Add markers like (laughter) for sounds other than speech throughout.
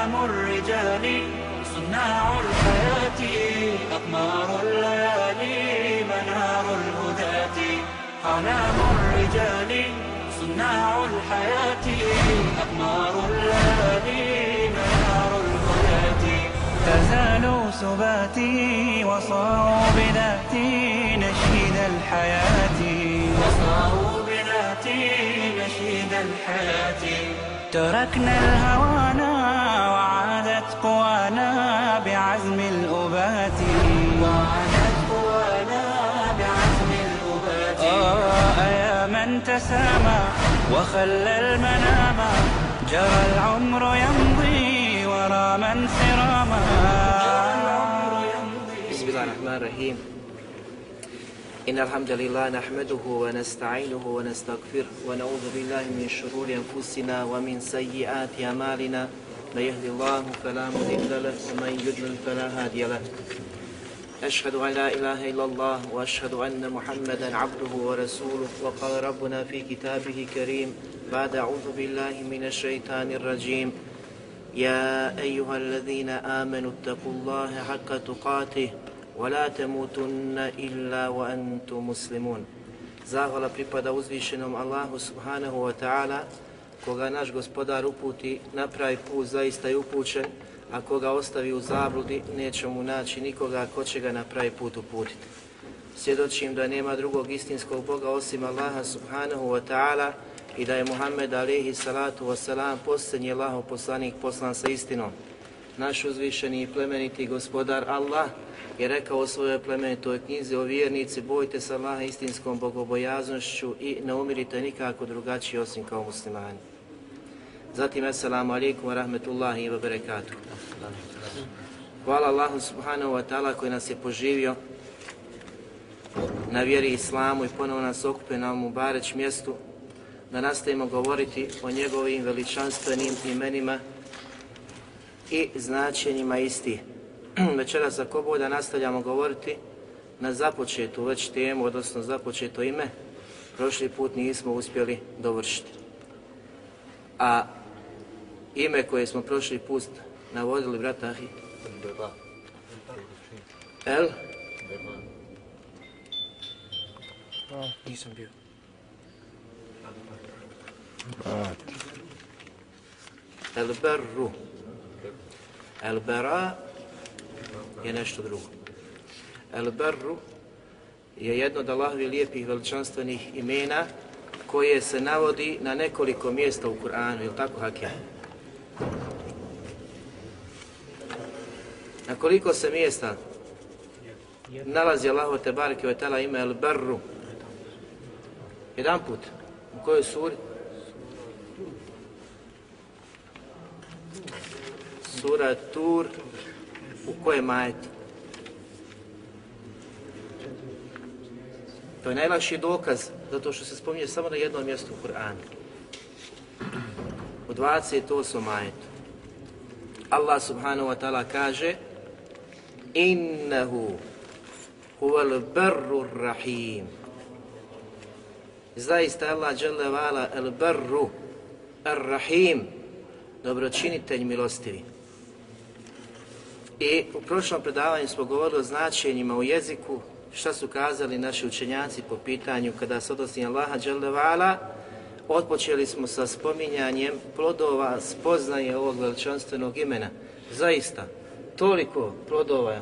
أعلام الرجال صناع الحياة أقمار الليالي منار الهداة. أعلام الرجال صناع الحياة أقمار الليالي منار الهداة. تزالوا سباتي وصاروا بذاتي نشيد الحياة. وصاروا بذاتي نشيد الحياة. تركنا الهوانا بعزم الأبات. وعادت قوانا بعزم الأبات يا من تسامى وخلى المنام. جرى العمر يمضي ورا من سراما. بسم الله الرحمن الرحيم. إن الحمد لله نحمده ونستعينه ونستغفره ونعوذ بالله من شرور أنفسنا ومن سيئات أعمالنا. من يهد الله فلا مضل له ومن يضلل فلا هادي له. أشهد أن لا إله إلا الله وأشهد أن محمدا عبده ورسوله. وقال ربنا في كتابه كريم بعد أعوذ بالله من الشيطان الرجيم. يا أيها الذين آمنوا اتقوا الله حق تقاته ولا تموتن إلا وأنتم مسلمون. Zahvala pripada uzvišenom subhanahu wa ta'ala, koga naš gospodar uputi na pravi put zaista je upućen, a koga ostavi u zabludi neće mu naći nikoga ko će ga na pravi put uputiti. Svjedočim da nema drugog istinskog Boga osim Allaha subhanahu wa ta'ala i da je Muhammed alaihi salatu wa salam posljednji Allahov poslanik poslan sa istinom. Naš uzvišeni i plemeniti gospodar Allah je rekao u svojoj plemenitoj knjizi o vjernici bojte se Allaha istinskom bogobojaznošću i ne umirite nikako drugačiji osim kao muslimani. Zatim, assalamu alaikum wa rahmetullahi wa barakatuh. Hvala Allahu subhanahu wa ta'ala koji nas je poživio na vjeri Islamu i ponovo nas okupio na ovom bareć mjestu da nastavimo govoriti o njegovim veličanstvenim imenima i značenjima isti. (clears throat) Večeras za koboda da nastavljamo govoriti na započetu već temu, odnosno započeto ime, prošli put nismo uspjeli dovršiti. A ime koje smo prošli put navodili, brat Ahi? El? Nisam bio. El berru. El bera je nešto drugo. El berru je jedno od Allahovi lijepih veličanstvenih imena koje se navodi na nekoliko mjesta u Kur'anu, je tako Hakim? Na koliko se mjesta nalazi Allahu te bareke ve tala ime El Berru? Jedan put. U kojoj suri? Sura Tur. U kojem majetu? To je najlakši dokaz, zato što se spominje samo na jednom mjestu u Kur'anu. U 28. majetu. Allah subhanahu wa ta'ala kaže Innehu huvel berru rahim. Zaista Allah dželle vala el berru ar rahim dobročinitelj milostivi. I u prošlom predavanju smo govorili o značenjima u jeziku, šta su kazali naši učenjaci po pitanju kada se odnosi Allaha dželle vala, Otpočeli smo sa spominjanjem plodova spoznaje ovog veličanstvenog imena. Zaista, toliko plodova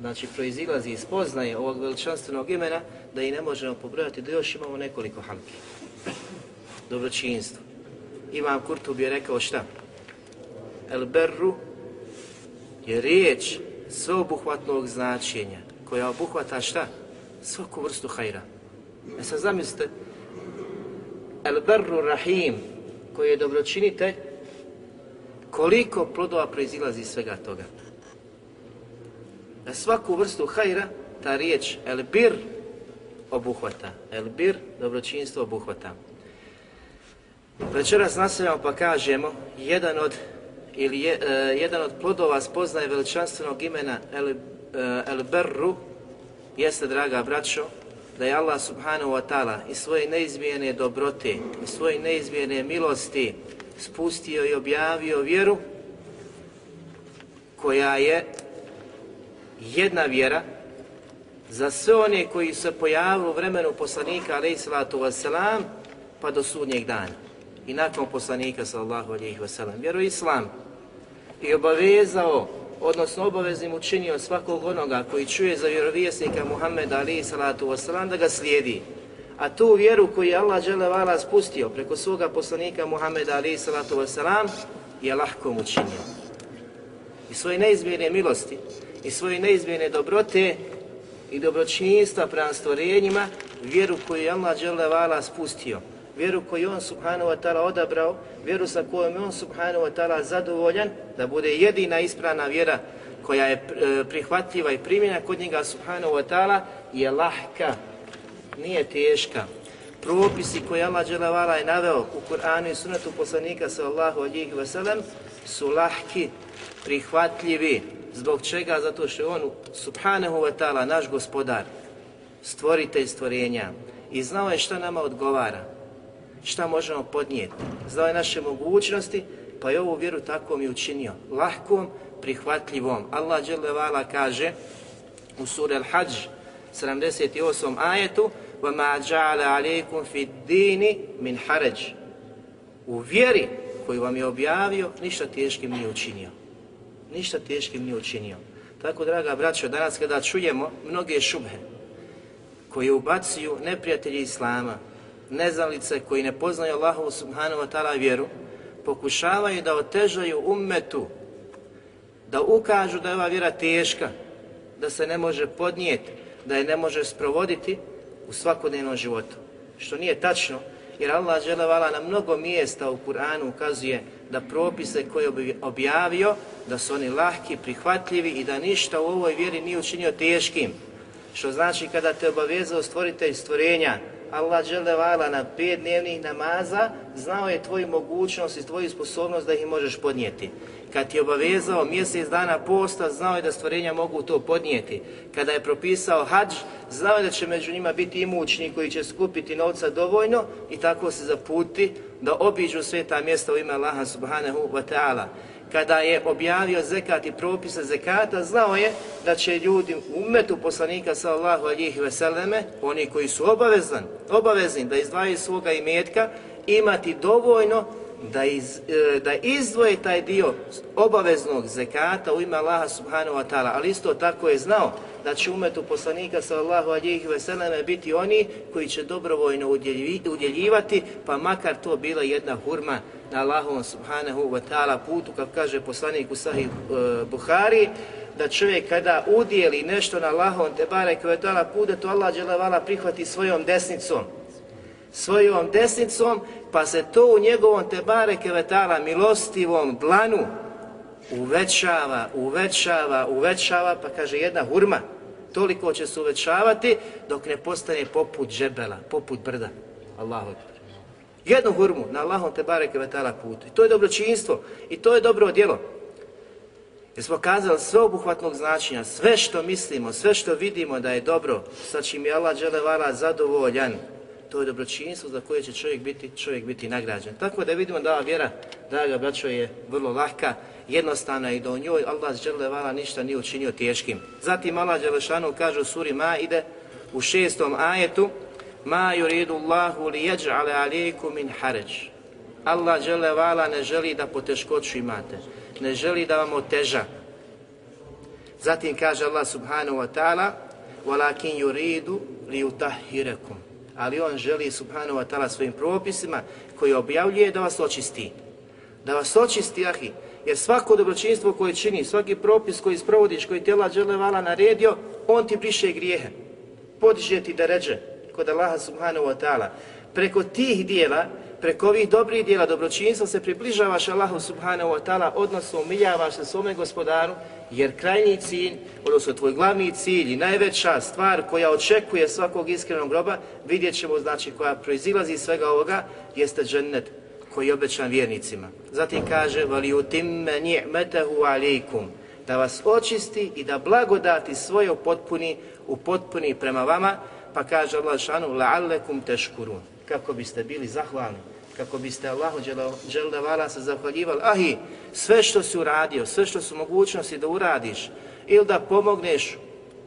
znači proizilazi iz spoznaje ovog veličanstvenog imena da i ne možemo pobrojati da još imamo nekoliko hamki. Dobročinstvo. Imam Kurtub je rekao šta? El berru je riječ sveobuhvatnog značenja koja obuhvata šta? Svaku vrstu hajra. E sad zamislite, El berru rahim koji je dobročinitelj koliko plodova proizilazi iz svega toga. Na svaku vrstu hajra ta riječ elbir obuhvata. Elbir, dobročinstvo obuhvata. Večeras nastavljamo pa kažemo jedan od ili je, e, jedan od plodova spoznaje veličanstvenog imena El, e, El Berru jeste, draga braćo, da je Allah subhanahu wa ta'ala i svoje neizmjene dobrote i svoje neizmijene milosti spustio i objavio vjeru koja je jedna vjera za sve one koji se pojavili u vremenu poslanika alaihissalatu wasalam pa do sudnjeg dana. I nakon poslanika sallallahu alaihi wasalam. Vjeru islam i obavezao, odnosno obaveznim učinio svakog onoga koji čuje za vjerovjesnika Muhammeda alaihissalatu wasalam da ga slijedi. A tu vjeru koju je Allah dželevala spustio preko svoga poslanika Muhammeda alaihi salatu wasalam je lahko učinio. I svoje neizmjerne milosti i svoje neizmjerne dobrote i dobročinjstva prema stvorenjima, vjeru koju je Allah dželevala spustio, vjeru koju on subhanahu wa ta'ala odabrao, vjeru sa kojom je on subhanahu wa ta'ala zadovoljan, da bude jedina ispravna vjera koja je e, prihvatljiva i primjena kod njega subhanahu wa ta'ala, je lahka, nije teška. Propisi koje Allah dželevala je naveo u Kur'anu i sunetu poslanika sallahu alihi wasallam su lahki, prihvatljivi, Zbog čega? Zato što je on, subhanahu wa ta'ala, naš gospodar, stvoritelj stvorenja i znao je šta nama odgovara, šta možemo podnijeti. Znao je naše mogućnosti, pa je ovu vjeru tako mi učinio. Lahkom, prihvatljivom. Allah dželevala kaže u suri Al-Hajj, 78. ajetu, وَمَا جَعَلَ عَلَيْكُمْ فِي الدِّينِ مِنْ حَرَجِ U vjeri koju vam je objavio, ništa teškim nije učinio ništa teškim nije učinio. Tako, draga braćo, danas kada čujemo mnoge šubhe koje ubacuju neprijatelji Islama, neznalice koji ne poznaju Allahu subhanahu wa ta'ala vjeru, pokušavaju da otežaju ummetu, da ukažu da je ova vjera teška, da se ne može podnijeti, da je ne može sprovoditi u svakodnevnom životu. Što nije tačno, jer Allah dželevala na mnogo mjesta u Kur'anu ukazuje da propise koje objavio, da su oni lahki, prihvatljivi i da ništa u ovoj vjeri nije učinio teškim. Što znači kada te obavezao stvoritelj stvorenja, Allah dželevala na pet dnevnih namaza, znao je tvoju mogućnost i tvoju sposobnost da ih možeš podnijeti. Kad ti je obavezao mjesec dana posta, znao je da stvorenja mogu to podnijeti. Kada je propisao hađ, znao je da će među njima biti imućni koji će skupiti novca dovoljno i tako se zaputi da obiđu sve ta mjesta u ime Allaha subhanahu wa ta'ala. Kada je objavio zekat i propise zekata, znao je da će ljudi u umetu poslanika sallahu alihi veseleme, oni koji su obavezan, obavezni da izdvajaju svoga imetka, imati dovoljno da, iz, e, da izdvoje taj dio obaveznog zekata u ime Allaha subhanahu wa ta'ala, ali isto tako je znao da će umetu poslanika sallallahu alihi veseleme biti oni koji će dobrovoljno udjeljivati, pa makar to bila jedna hurma na Allahovom subhanahu wa ta'ala putu, kako kaže poslanik u sahih uh, Buhari, da čovjek kada udjeli nešto na Allahom te barek ve ta'ala put, da to Allah dželevala prihvati svojom desnicom. Svojom desnicom, pa se to u njegovom tebare kevetala milostivom dlanu uvećava, uvećava, uvećava, pa kaže jedna hurma, toliko će se uvećavati dok ne postane poput džebela, poput brda. Allahu Jednu hurmu na Allahom te bareke vetala putu. I to je dobročinstvo. I to je dobro djelo. Jer smo kazali sve obuhvatnog značenja, sve što mislimo, sve što vidimo da je dobro, sa čim je Allah dželevala zadovoljan, to je dobročinstvo za koje će čovjek biti, čovjek biti nagrađen. Tako da vidimo da ova vjera, draga braćo, je vrlo lahka, jednostavna i da u njoj Allah dželevala ništa nije učinio teškim. Zatim Allah dželešanu kaže u suri Maide u šestom ajetu, Ma yuridu Allahu li yaj'ala alaykum min haraj. Allah dželle vala ne želi da poteškoću imate. Ne želi da vam oteža. Zatim kaže Allah subhanahu wa ta'ala walakin yuridu li yutahhirakum. Ali on želi subhanahu wa ta'ala svojim propisima koji objavljuje da vas očisti. Da vas očisti, ahi. Jer svako dobročinstvo koje čini, svaki propis koji sprovodiš, koji tjela dželevala naredio, on ti briše grijehe. Podiže ti da ređe kod Allaha subhanahu wa ta'ala. Preko tih dijela, preko ovih dobrih dijela dobročinstva se približavaš Allahu subhanahu wa ta'ala, odnosno umiljavaš se svome gospodaru, jer krajnji cilj, odnosno tvoj glavni cilj i najveća stvar koja očekuje svakog iskrenog groba, vidjet ćemo, znači, koja proizilazi iz svega ovoga, jeste džennet koji je obećan vjernicima. Zatim kaže, vali utimme ni'metahu alikum, da vas očisti i da blagodati svoje upotpuni, upotpuni prema vama, Pa kaže Allah šanu, la'allekum teškurun. Kako biste bili zahvalni, kako biste Allahu dželdavala se zahvaljivali. Ahi, sve što si uradio, sve što su mogućnosti da uradiš, ili da pomogneš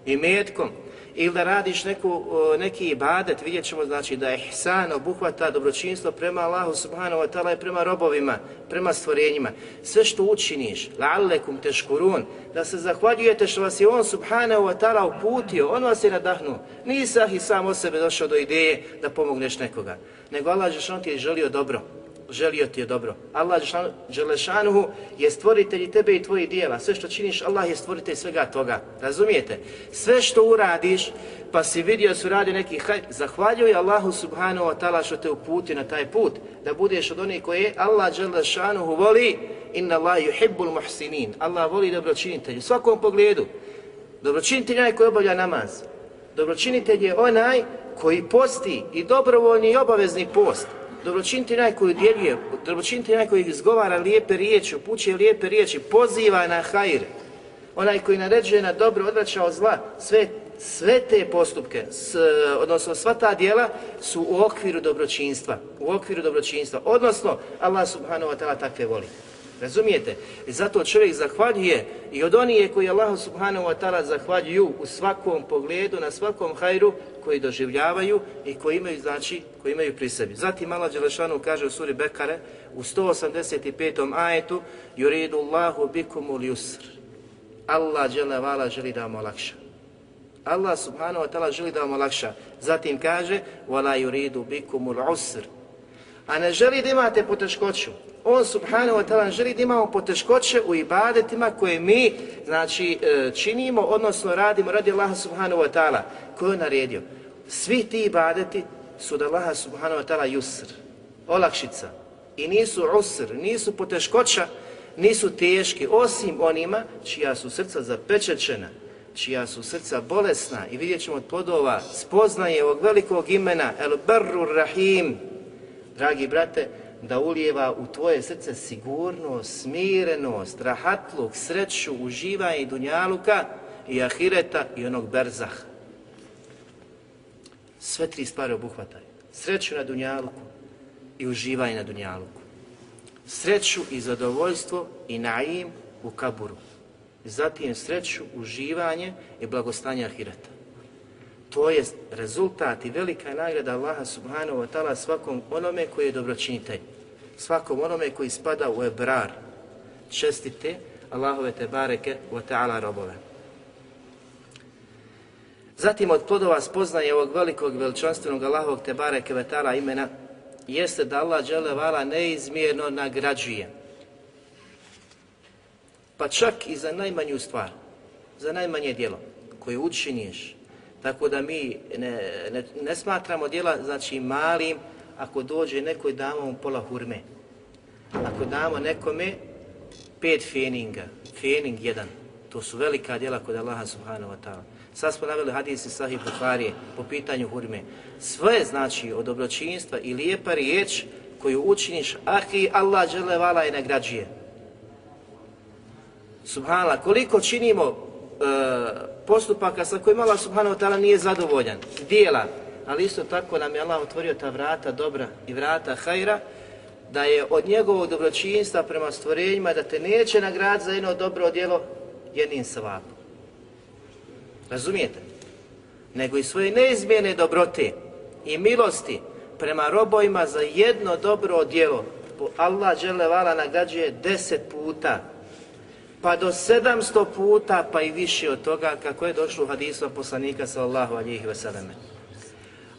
i metkom, ili da radiš neku, neki ibadet, vidjet ćemo znači da je ihsan obuhvata dobročinstvo prema Allahu subhanahu wa ta'ala i prema robovima, prema stvorenjima. Sve što učiniš, la'allekum teškurun, da se zahvaljujete što vas je On subhanahu wa ta'ala uputio, On vas je nadahnuo. Nisah i sam o sebe došao do ideje da pomogneš nekoga, nego Allah je ti je želio dobro želio ti je dobro. Allah Đelešanuhu je stvoritelj tebe i tvojih dijela. Sve što činiš, Allah je stvoritelj svega toga. Razumijete? Sve što uradiš, pa si vidio su radi neki hajt, zahvaljuj Allahu subhanahu wa ta'ala što te uputi na taj put, da budeš od onih koje Allah Đelešanuhu voli, inna Allah yuhibbul muhsinin. Allah voli dobročinitelj u svakom pogledu. Dobročinitelj je onaj koji obavlja namaz. Dobročinitelj je onaj koji posti i dobrovoljni i obavezni post dobročiniti onaj koji djeluje, dobročiniti onaj koji izgovara lijepe riječi, upućuje lijepe riječi, poziva na hajr, onaj koji naređuje na dobro, odvraća od zla, sve, sve te postupke, s, odnosno sva ta dijela su u okviru dobročinstva, u okviru dobročinstva, odnosno Allah subhanahu wa ta'ala takve voli. Razumijete? I zato čovjek zahvaljuje i od onije koji Allah subhanahu wa ta'ala zahvaljuju u svakom pogledu, na svakom hajru koji doživljavaju i koji imaju, znači, koji imaju pri sebi. Zatim Allah Đelešanu kaže u suri Bekare u 185. ajetu Yuridu Allahu bikumul yusr. Allah Đelevala želi da vam olakša. Allah subhanahu wa ta'ala želi da vam olakša. Zatim kaže وَلَا yuridu بِكُمُ الْعُسْرِ A ne želi da imate poteškoću. On subhanahu wa ta'ala želi da imamo poteškoće u ibadetima koje mi znači e, činimo, odnosno radimo radi Allaha subhanahu wa ta'ala koje je naredio. Svi ti ibadeti su da Allaha subhanahu wa ta'ala yusr, olakšica. I nisu usr, nisu poteškoća, nisu teški, osim onima čija su srca zapečečena, čija su srca bolesna i vidjet ćemo od plodova spoznaje ovog velikog imena El Barru Rahim. Dragi brate, da ulijeva u tvoje srce sigurnost, smirenost, rahatluk, sreću, uživanje i dunjaluka i ahireta i onog berzaha. Sve tri stvari obuhvataju. Sreću na dunjaluku i uživanje na dunjaluku. Sreću i zadovoljstvo i naim u kaburu. Zatim sreću, uživanje i blagostanje ahireta. To je rezultat i velika nagrada Allaha subhanahu wa ta'ala svakom onome koji je dobročinitelj. Svakom onome koji spada u ebrar. Čestite Allahove te bareke wa ta'ala robove. Zatim od plodova spoznaje ovog velikog veličanstvenog Allahovog te bareke wa ta'ala imena jeste da Allah džele vala neizmjerno nagrađuje. Pa čak i za najmanju stvar, za najmanje djelo koje učiniš, Tako da mi ne, ne, ne smatramo djela znači malim ako dođe neko i damo mu pola hurme. Ako damo nekome pet feninga, fening jedan, to su velika djela kod Allaha subhanahu wa ta'ala. Sad smo naveli hadisi sahih Bukharije po pitanju hurme. Sve znači od dobročinstva i lijepa riječ koju učiniš, ahi Allah vala i nagrađuje. Subhanallah, koliko činimo E, postupaka sa kojima Allah subhanahu wa ta'ala nije zadovoljan, dijela, ali isto tako nam je Allah otvorio ta vrata dobra i vrata hajra, da je od njegovog dobročinstva prema stvorenjima da te neće nagrad za jedno dobro djelo jednim savapom. Razumijete? Nego i svoje neizmjene dobrote i milosti prema robojima za jedno dobro djelo Allah dželevala nagrađuje deset puta pa do 700 puta, pa i više od toga, kako je došlo u hadisu poslanika sallallahu alihi wasallam.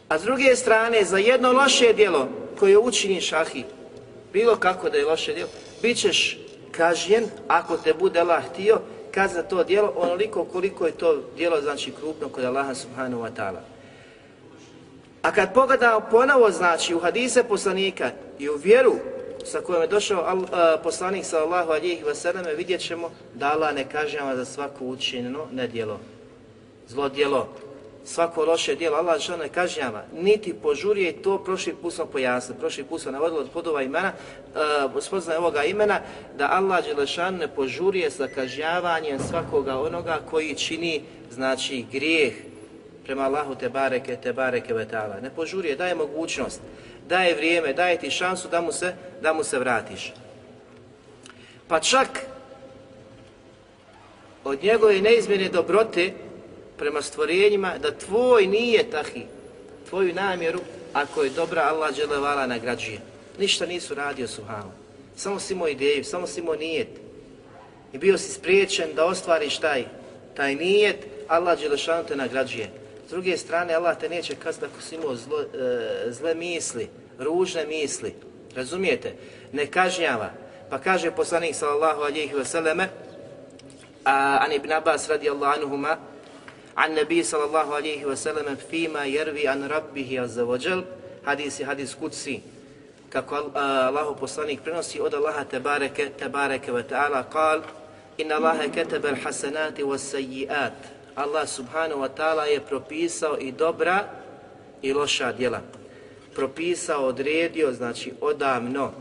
A s druge strane, za jedno loše djelo koje učiniš, ahi, bilo kako da je loše djelo, bit ćeš kažnjen, ako te bude Allah htio, kad za to djelo, onoliko koliko je to djelo, znači krupno kod Allaha subhanahu wa ta'ala. A kad pogledamo ponovo, znači, u hadise poslanika i u vjeru sa kojom je došao al, a, poslanik sallallahu alihi vseleme, vidjet ćemo da Allah ne kažnjava za svako učinjeno nedjelo, zlo djelo, svako loše djelo, Allah što ne kažnjava, niti požurije to prošli put smo pojasnili, prošli put smo navodili od podova imena, uh, spoznaje ovoga imena, da Allah Đelešan ne požurije sa kažnjavanjem svakoga onoga koji čini, znači, grijeh prema Allahu te bareke, te bareke vetala. Ne požurije, daje mogućnost daje vrijeme, daje ti šansu da mu se, da mu se vratiš. Pa čak od njegove neizmjene dobrote prema stvorenjima da tvoj nije tahi, tvoju namjeru, ako je dobra, Allah dželevala nagrađuje. Ništa nisu radio suhano. Samo si imao ideju, samo si imao nijet. I bio si spriječen da ostvariš taj, taj nijet, Allah dželešanu te nagrađuje. S druge strane, Allah te neće kazniti ako si imao zlo, e, zle misli, ružne misli. Razumijete? Ne kažnjava. Pa kaže poslanik sallallahu alejhi ve selleme a, an ibn Abbas radijallahu anuhuma, an nabi sallallahu alihi wasallam fima jervi an rabbihi azza wa jal, hadis je hadis kutsi, kako e, Allah poslanik prenosi od Allaha tebareke, tebareke wa ta'ala, kal, inna Allahe ketebe al hasanati wa sayyiat. Allah subhanahu wa ta'ala je propisao i dobra i loša djela. Propisao, odredio, znači odavno,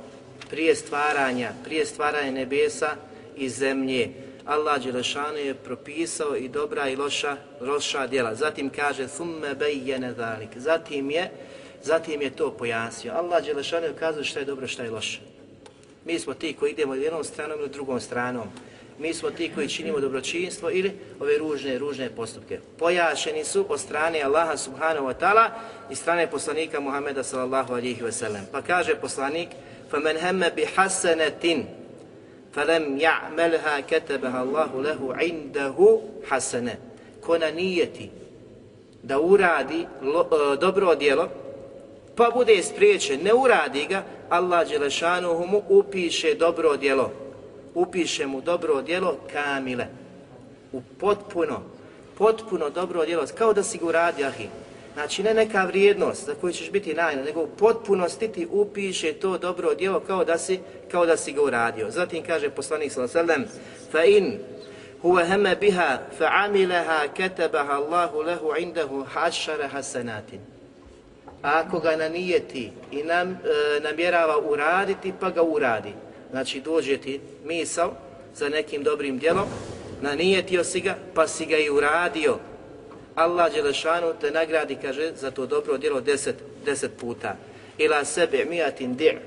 prije stvaranja, prije stvaranja nebesa i zemlje. Allah Đelešanu je propisao i dobra i loša, loša djela. Zatim kaže, thumme bejjene dalik. Zatim je, zatim je to pojasnio. Allah Đelešanu je kazao šta je dobro, šta je loše. Mi smo ti koji idemo jednom stranom ili drugom stranom Mi smo ti koji činimo dobročinstvo ili ove ružne, ružne postupke. Pojašeni su od strane Allaha subhanahu wa ta'ala i strane poslanika Muhammeda sallallahu alihi wa sallam. Pa kaže poslanik, فَمَنْ هَمَّ بِحَسَنَةٍ فَلَمْ يَعْمَلْهَا كَتَبَهَا اللَّهُ لَهُ عِنْدَهُ حَسَنَ Ko na nijeti da uradi lo, e, dobro djelo, pa bude spriječen, ne uradi ga, Allah Đelešanuhu mu upiše dobro djelo. Upiše mu dobro djelo kamile. U potpuno, potpuno dobro djelo, kao da si ga uradio, ahi. Znači ne neka vrijednost za koju ćeš biti najna, nego u potpunosti ti upiše to dobro djelo kao da si, kao da si ga uradio. Zatim kaže poslanik sallallahu alejhi ve sellem: "Fa in huwa hama biha fa amilaha katabaha Allahu lahu 'indahu hashara hasanatin." Ako ga nanijeti i nam, e, namjerava uraditi, pa ga uradi. Znači dođe ti misao za nekim dobrim djelom, nanijetio si ga, pa si ga i uradio, Allah Đelešanu te nagradi, kaže, za to dobro djelo deset, deset puta. Ila sebe mijatin dir.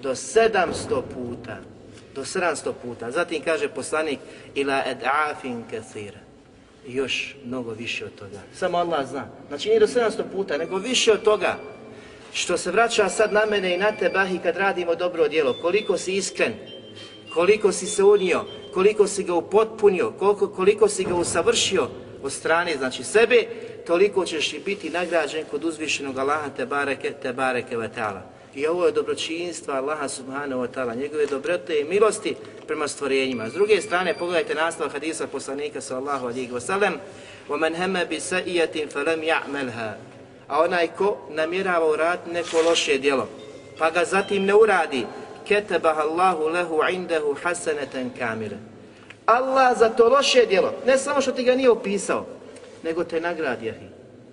Do sedamsto puta. Do sedamsto puta. Zatim kaže poslanik, ila ed'afin kathira. Još mnogo više od toga. Samo Allah zna. Znači nije do sedamsto puta, nego više od toga Što se vraća sad na mene i na tebe, i kad radimo dobro djelo. Koliko si iskren, koliko si se unio, koliko si ga upotpunio, koliko, koliko si ga usavršio, od strane, znači sebe, toliko ćeš i biti nagrađen kod uzvišenog Allaha te bareke, te bareke ve ta'ala. I ovo je dobročinstva Allaha subhanahu wa ta'ala, njegove dobrote i milosti prema stvorenjima. S druge strane, pogledajte nastav hadisa poslanika sallahu alihi wasallam, وَمَنْ هَمَ بِسَئِيَةٍ فَلَمْ يَعْمَلْهَا a onaj ko namjerava urad neko loše djelo, pa ga zatim ne uradi, ketebah Allahu lehu indahu hasaneten kamire. Allah za to loše djelo, ne samo što ti ga nije opisao, nego te nagradi, ahi,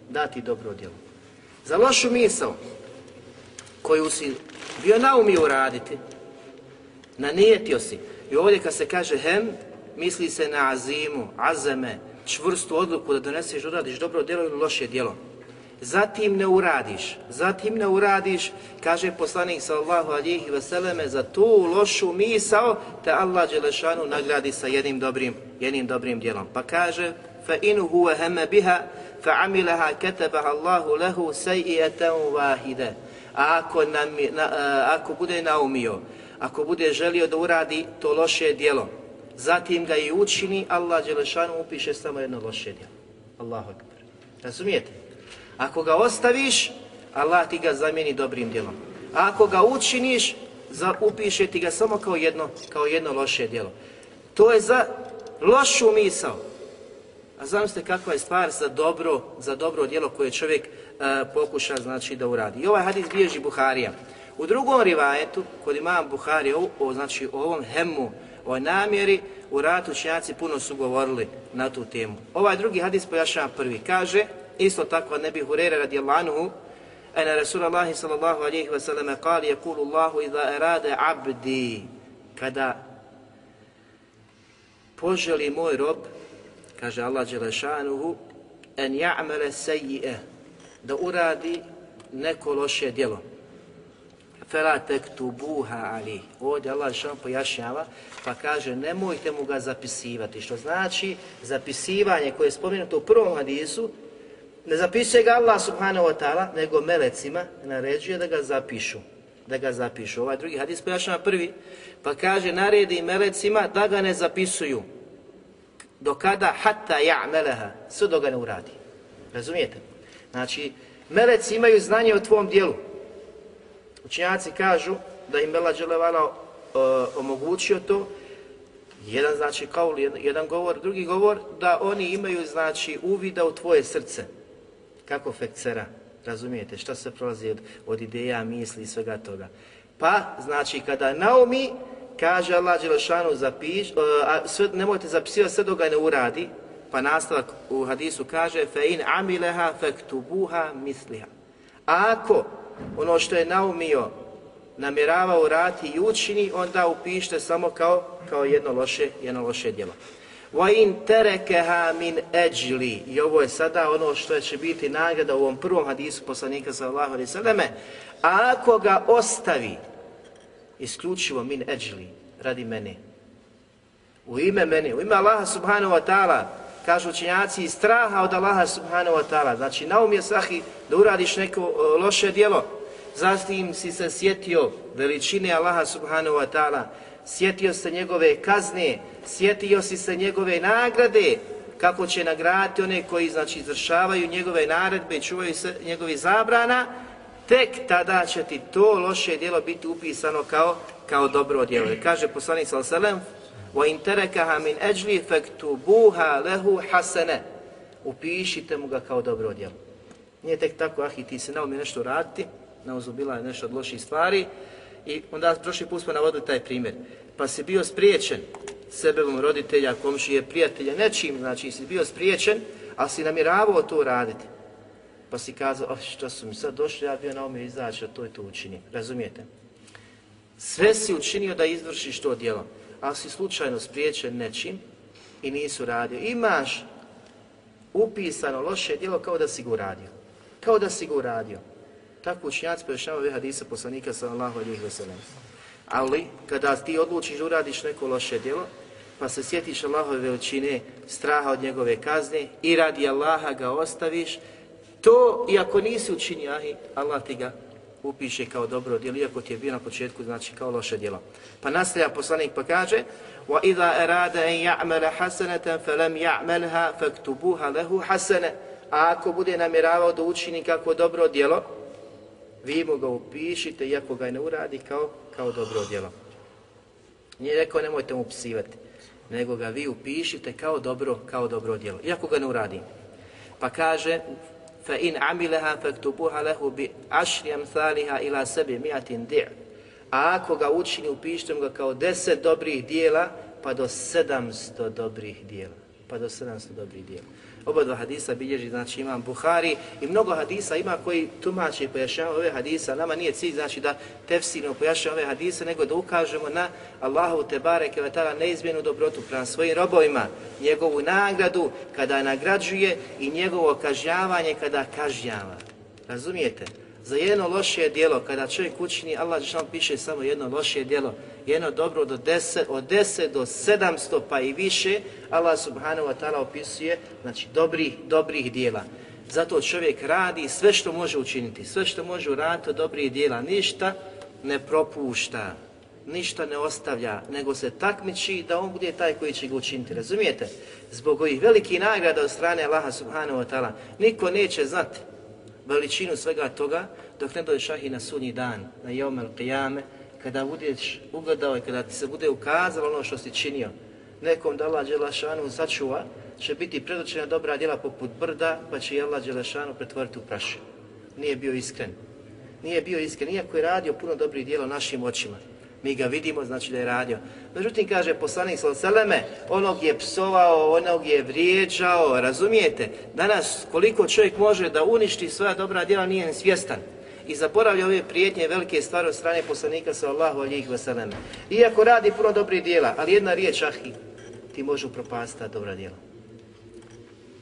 dati dobro djelo. Za lošu misao koju si bio naumio uraditi, nanijetio si. I ovdje kad se kaže hem, misli se na azimu, azeme, čvrstu odluku da doneseš, da uradiš dobro djelo ili loše djelo zatim ne uradiš, zatim ne uradiš, kaže poslanik sallallahu alihi veseleme, za tu lošu misao, te Allah Đelešanu nagradi sa jednim dobrim, jednim dobrim djelom. Pa kaže, fa in huwa heme biha, fa amilaha katabaha Allahu lahu sayi'atan wahida. A ako, nam, na, ako bude naumio, ako bude želio da uradi to loše djelo, zatim ga i učini, Allah Đelešanu upiše samo jedno loše djelo. Allahu akbar. Razumijete? Ako ga ostaviš, Allah ti ga zamijeni dobrim djelom. A ako ga učiniš, za, upiše ti ga samo kao jedno, kao jedno loše djelo. To je za lošu misao. A zamislite kakva je stvar za dobro, za dobro djelo koje čovjek uh, pokuša znači da uradi. I ovaj hadis bježi Buharija. U drugom rivajetu, kod imam Buharija, o, o, znači o ovom hemu, o namjeri, u ratu činjaci puno su govorili na tu temu. Ovaj drugi hadis pojašnjava prvi. Kaže, Isto tako od Nebi Hurere radijallahu anhu, Ena Rasulallahi sallallahu alaihi wa sallam kali je kulu Allahu idha erade abdi, kada poželi moj rob, kaže Allah Đelešanuhu, en ja'mele sejie, da uradi neko loše djelo. fela tektubuha ali. Ovdje Allah što pojašnjava, pa kaže nemojte mu ga zapisivati, što znači zapisivanje koje je spomenuto u prvom hadisu, ne zapisuje ga Allah subhanahu wa ta'ala, nego melecima naređuje da ga zapišu. Da ga zapišu. Ovaj drugi hadis pojašnjava prvi, pa kaže naredi melecima da ga ne zapisuju. Do kada hatta ja'meleha, sve do ga ne uradi. Razumijete? Znači, meleci imaju znanje o tvom dijelu. Učenjaci kažu da im Bela Đelevala omogućio to, jedan znači kao jedan govor, drugi govor, da oni imaju znači uvida u tvoje srce, kako fekcera, razumijete, šta se prolazi od, od ideja, misli i svega toga. Pa, znači, kada Naomi kaže Allah Đelešanu zapiš, uh, a sve, nemojte zapisivati sve dok ga ne uradi, pa nastavak u hadisu kaže fe in amileha fektubuha misliha. A ako ono što je naumio namjeravao urati i učini, onda upište samo kao, kao jedno loše, jedno loše djelo. Wa in terekeha min eđli. I ovo je sada ono što će biti nagrada u ovom prvom hadisu poslanika sallallahu alaihi sallame. A ako ga ostavi, isključivo min eđli, radi mene, u ime mene, u ime Allaha subhanahu wa ta'ala, kažu učenjaci, iz straha od Allaha subhanahu wa ta'ala. Znači, naum je sahi da uradiš neko e, loše djelo, zatim si se sjetio veličine Allaha subhanahu wa ta'ala, sjetio se njegove kazne, sjetio si se njegove nagrade, kako će nagraditi one koji znači izvršavaju njegove naredbe, čuvaju se njegovi zabrana, tek tada će ti to loše djelo biti upisano kao kao dobro djelo. Kaže poslanik sallallahu alejhi ve sellem: wa interakaha min ajli faktubuha lahu hasana upišite mu ga kao dobro djelo nije tek tako ah i ti se nao mi nešto raditi nao zubila je nešto od loših stvari i onda prošli put smo navodili taj primjer. Pa si bio spriječen sebevom roditelja, komšije, prijatelja, nečim, znači si bio spriječen, a si namiravao to raditi. Pa si kazao, oh, što su mi sad došli, ja bio na ome izaći, to je to učinim. Razumijete? Sve si učinio da izvršiš to djelo ali si slučajno spriječen nečim i nisu radio. Imaš upisano loše djelo kao da si ga uradio. Kao da si ga uradio Tako učinjaci pojašnjava ove hadisa poslanika sallallahu alihi wa sallam. Ali, kada ti odlučiš da uradiš neko loše djelo, pa se sjetiš Allahove veličine, straha od njegove kazne i radi Allaha ga ostaviš, to, iako nisi učinio, Allah ti ga upiše kao dobro djelo, iako ti je bio na početku, znači kao loše djelo. Pa nastavlja poslanik pa kaže وَإِذَا أَرَادَ أَنْ يَعْمَلَ حَسَنَةً فَلَمْ يَعْمَلْهَا فَكْتُبُوهَا لَهُ حَسَنَ A ako bude namjeravao da učini kako dobro djelo, vi mu ga upišite iako ga ne uradi kao, kao dobro djelo. Nije rekao nemojte mu psivati, nego ga vi upišite kao dobro, kao dobro djelo, iako ga ne uradi. Pa kaže, fa in amileha faktubuha lehu bi ašri amthaliha ila sebi miatin di' a ako ga učini upišite mu ga kao deset dobrih dijela pa do sedamsto dobrih dijela pa do sedamsto dobrih dijela Oba dva hadisa bilježi, znači imam Buhari i mnogo hadisa ima koji tumači i pojašnjava ove hadisa. Nama nije cilj, znači da tefsirno pojašnjava ove hadise, nego da ukažemo na Allahu te bareke ve ta'ala neizmjenu dobrotu prema svojim robovima, njegovu nagradu kada nagrađuje i njegovo kažnjavanje kada kažnjava. Razumijete? Za jedno loše djelo, kada čovjek učini, Allah Žešan piše samo jedno loše djelo, jedno dobro do 10, od 10 do 700 pa i više, Allah subhanahu wa ta'ala opisuje, znači dobrih, dobrih dijela. Zato čovjek radi sve što može učiniti, sve što može uraditi od dobrih dijela, ništa ne propušta, ništa ne ostavlja, nego se takmiči da on bude taj koji će ga učiniti, razumijete? Zbog ovih velikih nagrada od strane Allaha subhanahu wa ta'ala, niko neće znati veličinu svega toga, dok ne dođeš ahi na sunji dan, na jomel qiyame, kada budeš ugledao i kada ti se bude ukazalo ono što si činio, nekom da Allah Đelešanu sačuva, će biti predočena dobra djela poput brda, pa će i Allah Đelešanu pretvoriti u prašinu. Nije bio iskren. Nije bio iskren, iako je radio puno dobrih djela našim očima. Mi ga vidimo, znači da je radio. Međutim, kaže poslanik Salseleme, onog je psovao, onog je vrijeđao, razumijete? Danas, koliko čovjek može da uništi svoja dobra djela, nije svjestan i zaboravlja ove prijetnje velike stvari od strane poslanika sa Allahu alijih vseleme. Iako radi puno dobrih dijela, ali jedna riječ ahi ti može upropastiti dobra dijela.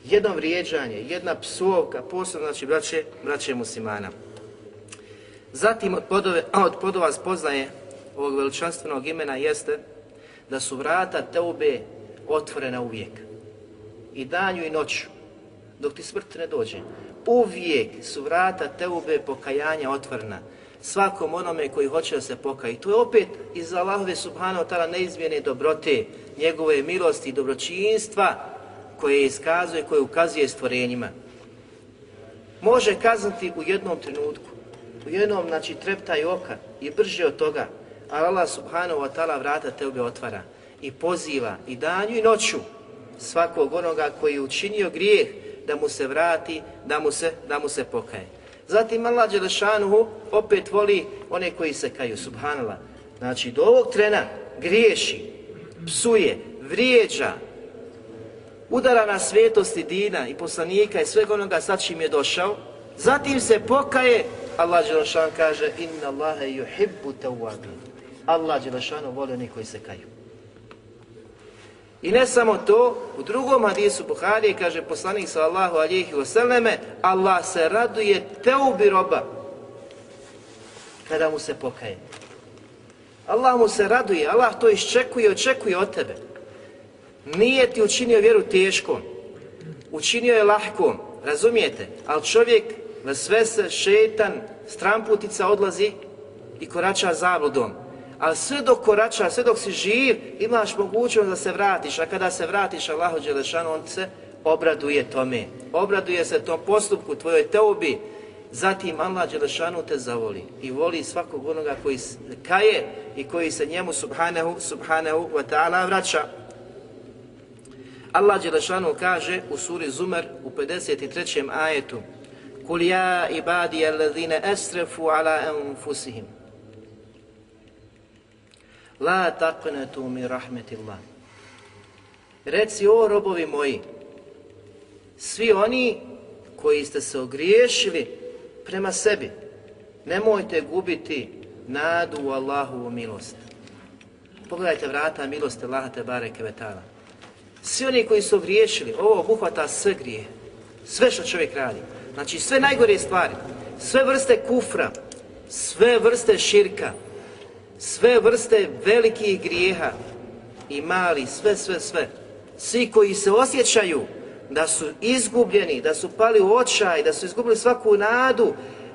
Jedno vrijeđanje, jedna psovka, posebno znači braće, braće muslimana. Zatim od podove, od podova spoznaje ovog veličanstvenog imena jeste da su vrata teube otvorena uvijek. I danju i noću, dok ti smrt ne dođe. Uvijek su vrata teube pokajanja otvorena svakom onome koji hoće da se pokaje. I to je opet iz Allahove subhanahu ta'ala neizmjene dobrote, njegove milosti i dobročinstva koje iskazuje, koje ukazuje stvorenjima. Može kazniti u jednom trenutku, u jednom, znači, treptaj oka i brže od toga, ali Allah subhanahu wa ta'ala vrata teube otvara i poziva i danju i noću svakog onoga koji je učinio grijeh da mu se vrati, da mu se, da mu se pokaje. Zatim Allah Đelešanuhu opet voli one koji se kaju, subhanallah. Znači, do ovog trena griješi, psuje, vrijeđa, udara na svetosti dina i poslanika i svega onoga sad čim je došao, zatim se pokaje, Allah Đelešan kaže, inna Allahe yuhibbu tawabin. Allah Đelešanu voli oni koji se kaju. I ne samo to, u drugom hadisu Buharije kaže poslanik sallallahu alihi wasallame, Allah se raduje teubi roba kada mu se pokaje. Allah mu se raduje, Allah to iščekuje, očekuje od tebe. Nije ti učinio vjeru teškom, učinio je lahkom, razumijete? Ali čovjek na sve se šetan, stramputica odlazi i korača zabludom ali sve dok korača, sve dok si živ, imaš mogućnost da se vratiš, a kada se vratiš Allahu Đelešanu, on se obraduje tome. Obraduje se tom postupku, tvojoj teobi, zatim Allah Đelešanu te zavoli i voli svakog onoga koji kaje i koji se njemu subhanahu, subhanahu wa ta'ala vraća. Allah Đelešanu kaže u suri Zumer u 53. ajetu Kul ja ibadi alladhina asrafu ala anfusihim La taqnetu mi rahmetillah. Reci, o robovi moji, svi oni koji ste se ogriješili prema sebi, nemojte gubiti nadu u Allahovu milost. Pogledajte vrata milosti Allaha te bareke vetala. Svi oni koji su griješili, ovo obuhvata sve grije, sve što čovjek radi. Znači sve najgore stvari, sve vrste kufra, sve vrste širka, sve vrste velikih grijeha i mali, sve, sve, sve. Svi koji se osjećaju da su izgubljeni, da su pali u očaj, da su izgubili svaku nadu,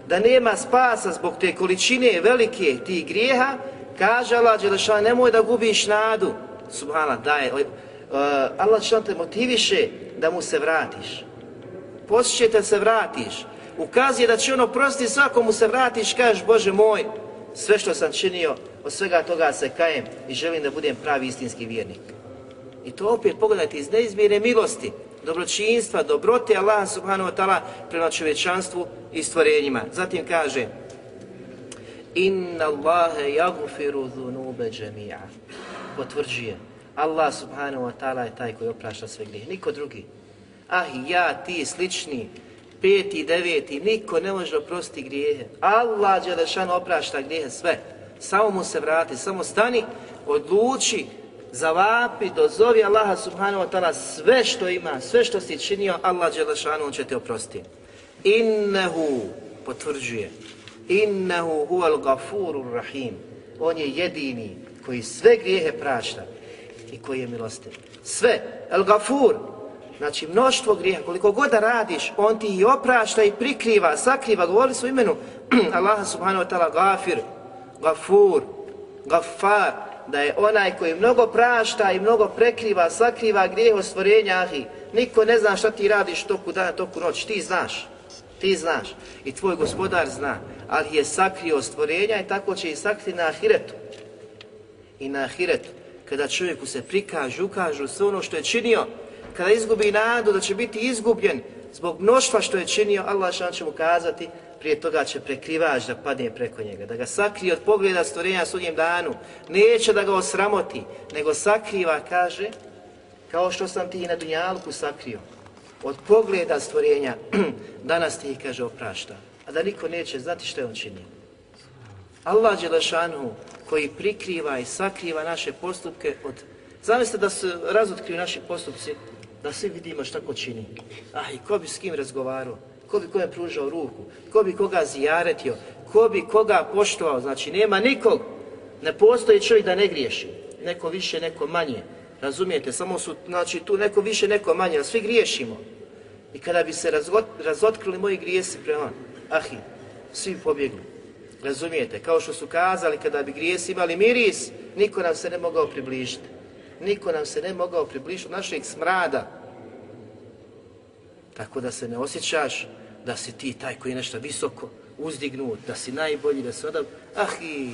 da nema spasa zbog te količine velike tih grijeha, kaže Allah Đelešan, nemoj da gubiš nadu. Subhana, daje. uh, e, Allah Đelešan te motiviše da mu se vratiš. Posjećaj se vratiš. Ukazuje da će ono prosti svakomu se vratiš, kažeš Bože moj, sve što sam činio, od svega toga se kajem i želim da budem pravi istinski vjernik. I to opet pogledajte iz neizmjene milosti, dobročinstva, dobrote Allah subhanahu wa ta'ala prema čovječanstvu i stvorenjima. Zatim kaže Inna Allahe jagufiru dhunube džemija. Potvrđuje. Allah subhanahu wa ta'ala je taj koji oprašta sve grije. Niko drugi. Ah, ja, ti, slični, peti, deveti, niko ne može oprostiti grijehe. Allah Đelešan oprašta grijehe sve. Samo mu se vrati, samo stani, odluči, zavapi, dozovi Allaha subhanahu wa ta'ala sve što ima, sve što si činio, Allah Đelešanu će te oprosti. Innehu, potvrđuje, innehu huval gafurur rahim. On je jedini koji sve grijehe prašta i koji je milostiv. Sve, el gafur, Znači, mnoštvo grijeha, koliko god da radiš, on ti i oprašta i prikriva, sakriva, govorili su imenu (clears throat) Allaha subhanahu wa ta'ala gafir, gafur, gafar, da je onaj koji mnogo prašta i mnogo prekriva, sakriva grijeho stvorenja, ahi, niko ne zna šta ti radiš toku dana, toku noć, ti znaš, ti znaš. I tvoj gospodar zna, ali je sakrio stvorenja i tako će i sakriti na ahiretu. I na ahiretu, kada čovjeku se prikažu, ukažu sve ono što je činio, kada izgubi nadu da će biti izgubljen zbog mnoštva što je činio, Allah šan će mu kazati, prije toga će prekrivač da padne preko njega, da ga sakrije od pogleda stvorenja sudnjem danu, neće da ga osramoti, nego sakriva, kaže, kao što sam ti i na Dunjalku sakrio, od pogleda stvorenja, (clears throat) danas ti ih, kaže, oprašta, a da niko neće znati što je on činio. Allah Đelešanu, koji prikriva i sakriva naše postupke od Zamislite da se razotkriju naši postupci da svi vidimo šta ko čini. Ah, i ko bi s kim razgovarao? Ko bi kome pružao ruku, ko bi koga zijaretio, ko bi koga poštovao, znači nema nikog, ne postoji čovjek da ne griješi, neko više, neko manje, razumijete, samo su, znači tu neko više, neko manje, a svi griješimo. I kada bi se razgot, razotkrili moji grijesi prema ahi, svi pobjegli. Razumijete, kao što su kazali, kada bi grijesi imali miris, niko nam se ne mogao približiti. Niko nam se ne mogao približiti našeg smrada. Tako da se ne osjećaš da si ti taj koji je nešto visoko uzdignut, da si najbolji, da si odav... Ah i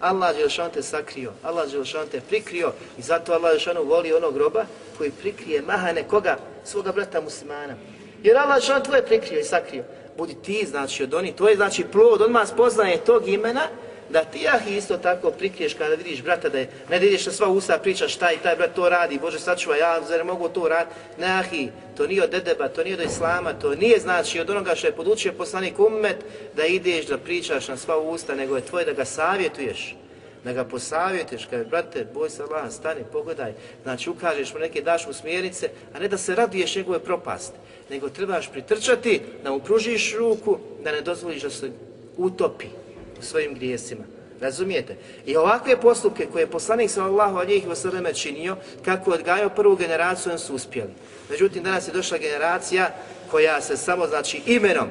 Allah Đelšan te sakrio, Allah Đelšan te prikrio i zato Allah Đelšanu voli onog groba koji prikrije mahane koga? Svoga brata muslimana. Jer Allah Đelšan tvoje prikrio i sakrio. Budi ti, znači, od oni, to je znači plod, odmah spoznaje tog imena, da ti ah isto tako prikriješ kada vidiš brata da je, ne da ideš na sva usta pričaš šta i taj brat to radi, Bože sačuva, ja zar ne mogu to raditi, ne ahi, to nije od dedeba, to nije od islama, to nije znači od onoga što je podučio poslanik ummet da ideš da pričaš na sva usta, nego je tvoje da ga savjetuješ, da ga posavjetuješ, kada brate, boj se Allah, stani, pogledaj, znači ukažeš mu neke, daš mu smjernice, a ne da se raduješ njegove propasti, nego trebaš pritrčati, da mu pružiš ruku, da ne dozvoliš da se utopi svojim grijesima. Razumijete? I ovakve postupke koje je poslanik sallallahu alihi wasallam činio, kako je odgajao prvu generaciju, on su uspjeli. Međutim, danas je došla generacija koja se samo, znači, imenom,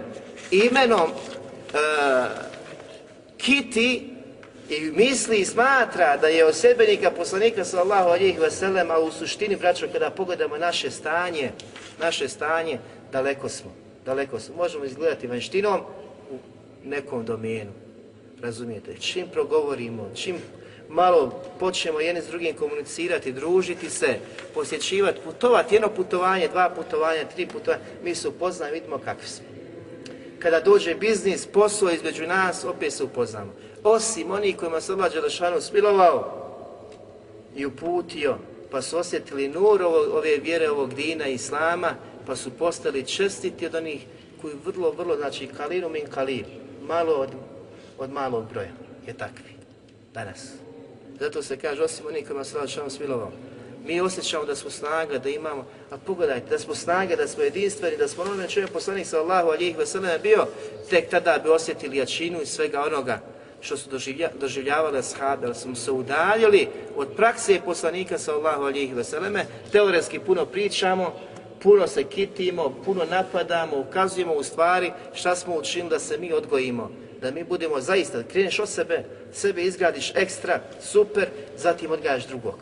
imenom e, kiti i misli i smatra da je osebenika poslanika sallallahu alihi wasallam, a u suštini, braćo, kada pogledamo naše stanje, naše stanje, daleko smo. Daleko smo. Možemo izgledati vanštinom u nekom domenu razumijete, čim progovorimo, čim malo počnemo jedni s drugim komunicirati, družiti se, posjećivati, putovati, jedno putovanje, dva putovanja, tri putovanja, mi se upoznamo vidimo kakvi smo. Kada dođe biznis, posao između nas, opet se upoznamo. Osim oni kojima se Allah Đelešanu smilovao i uputio, pa su osjetili nur ove vjere, ovog dina, islama, pa su postali čestiti od onih koji vrlo, vrlo, znači kaliru min kalir, malo od od malog broja je takvi danas. Zato se kaže, osim onih kojima se Allah smilovao, mi osjećamo da smo snaga, da imamo, a pogledajte, da smo snaga, da smo jedinstveni, da smo onome čovjek poslanik sa Allahu alijih veselena bio, tek tada bi osjetili jačinu i svega onoga što su doživlja, doživljavali ashabi, ali smo se udaljili od prakse poslanika sa Allahu alijih veseleme, teoretski puno pričamo, puno se kitimo, puno napadamo, ukazujemo u stvari šta smo učinili da se mi odgojimo da mi budemo zaista, kreneš od sebe, sebe izgradiš ekstra, super, zatim odgajaš drugog.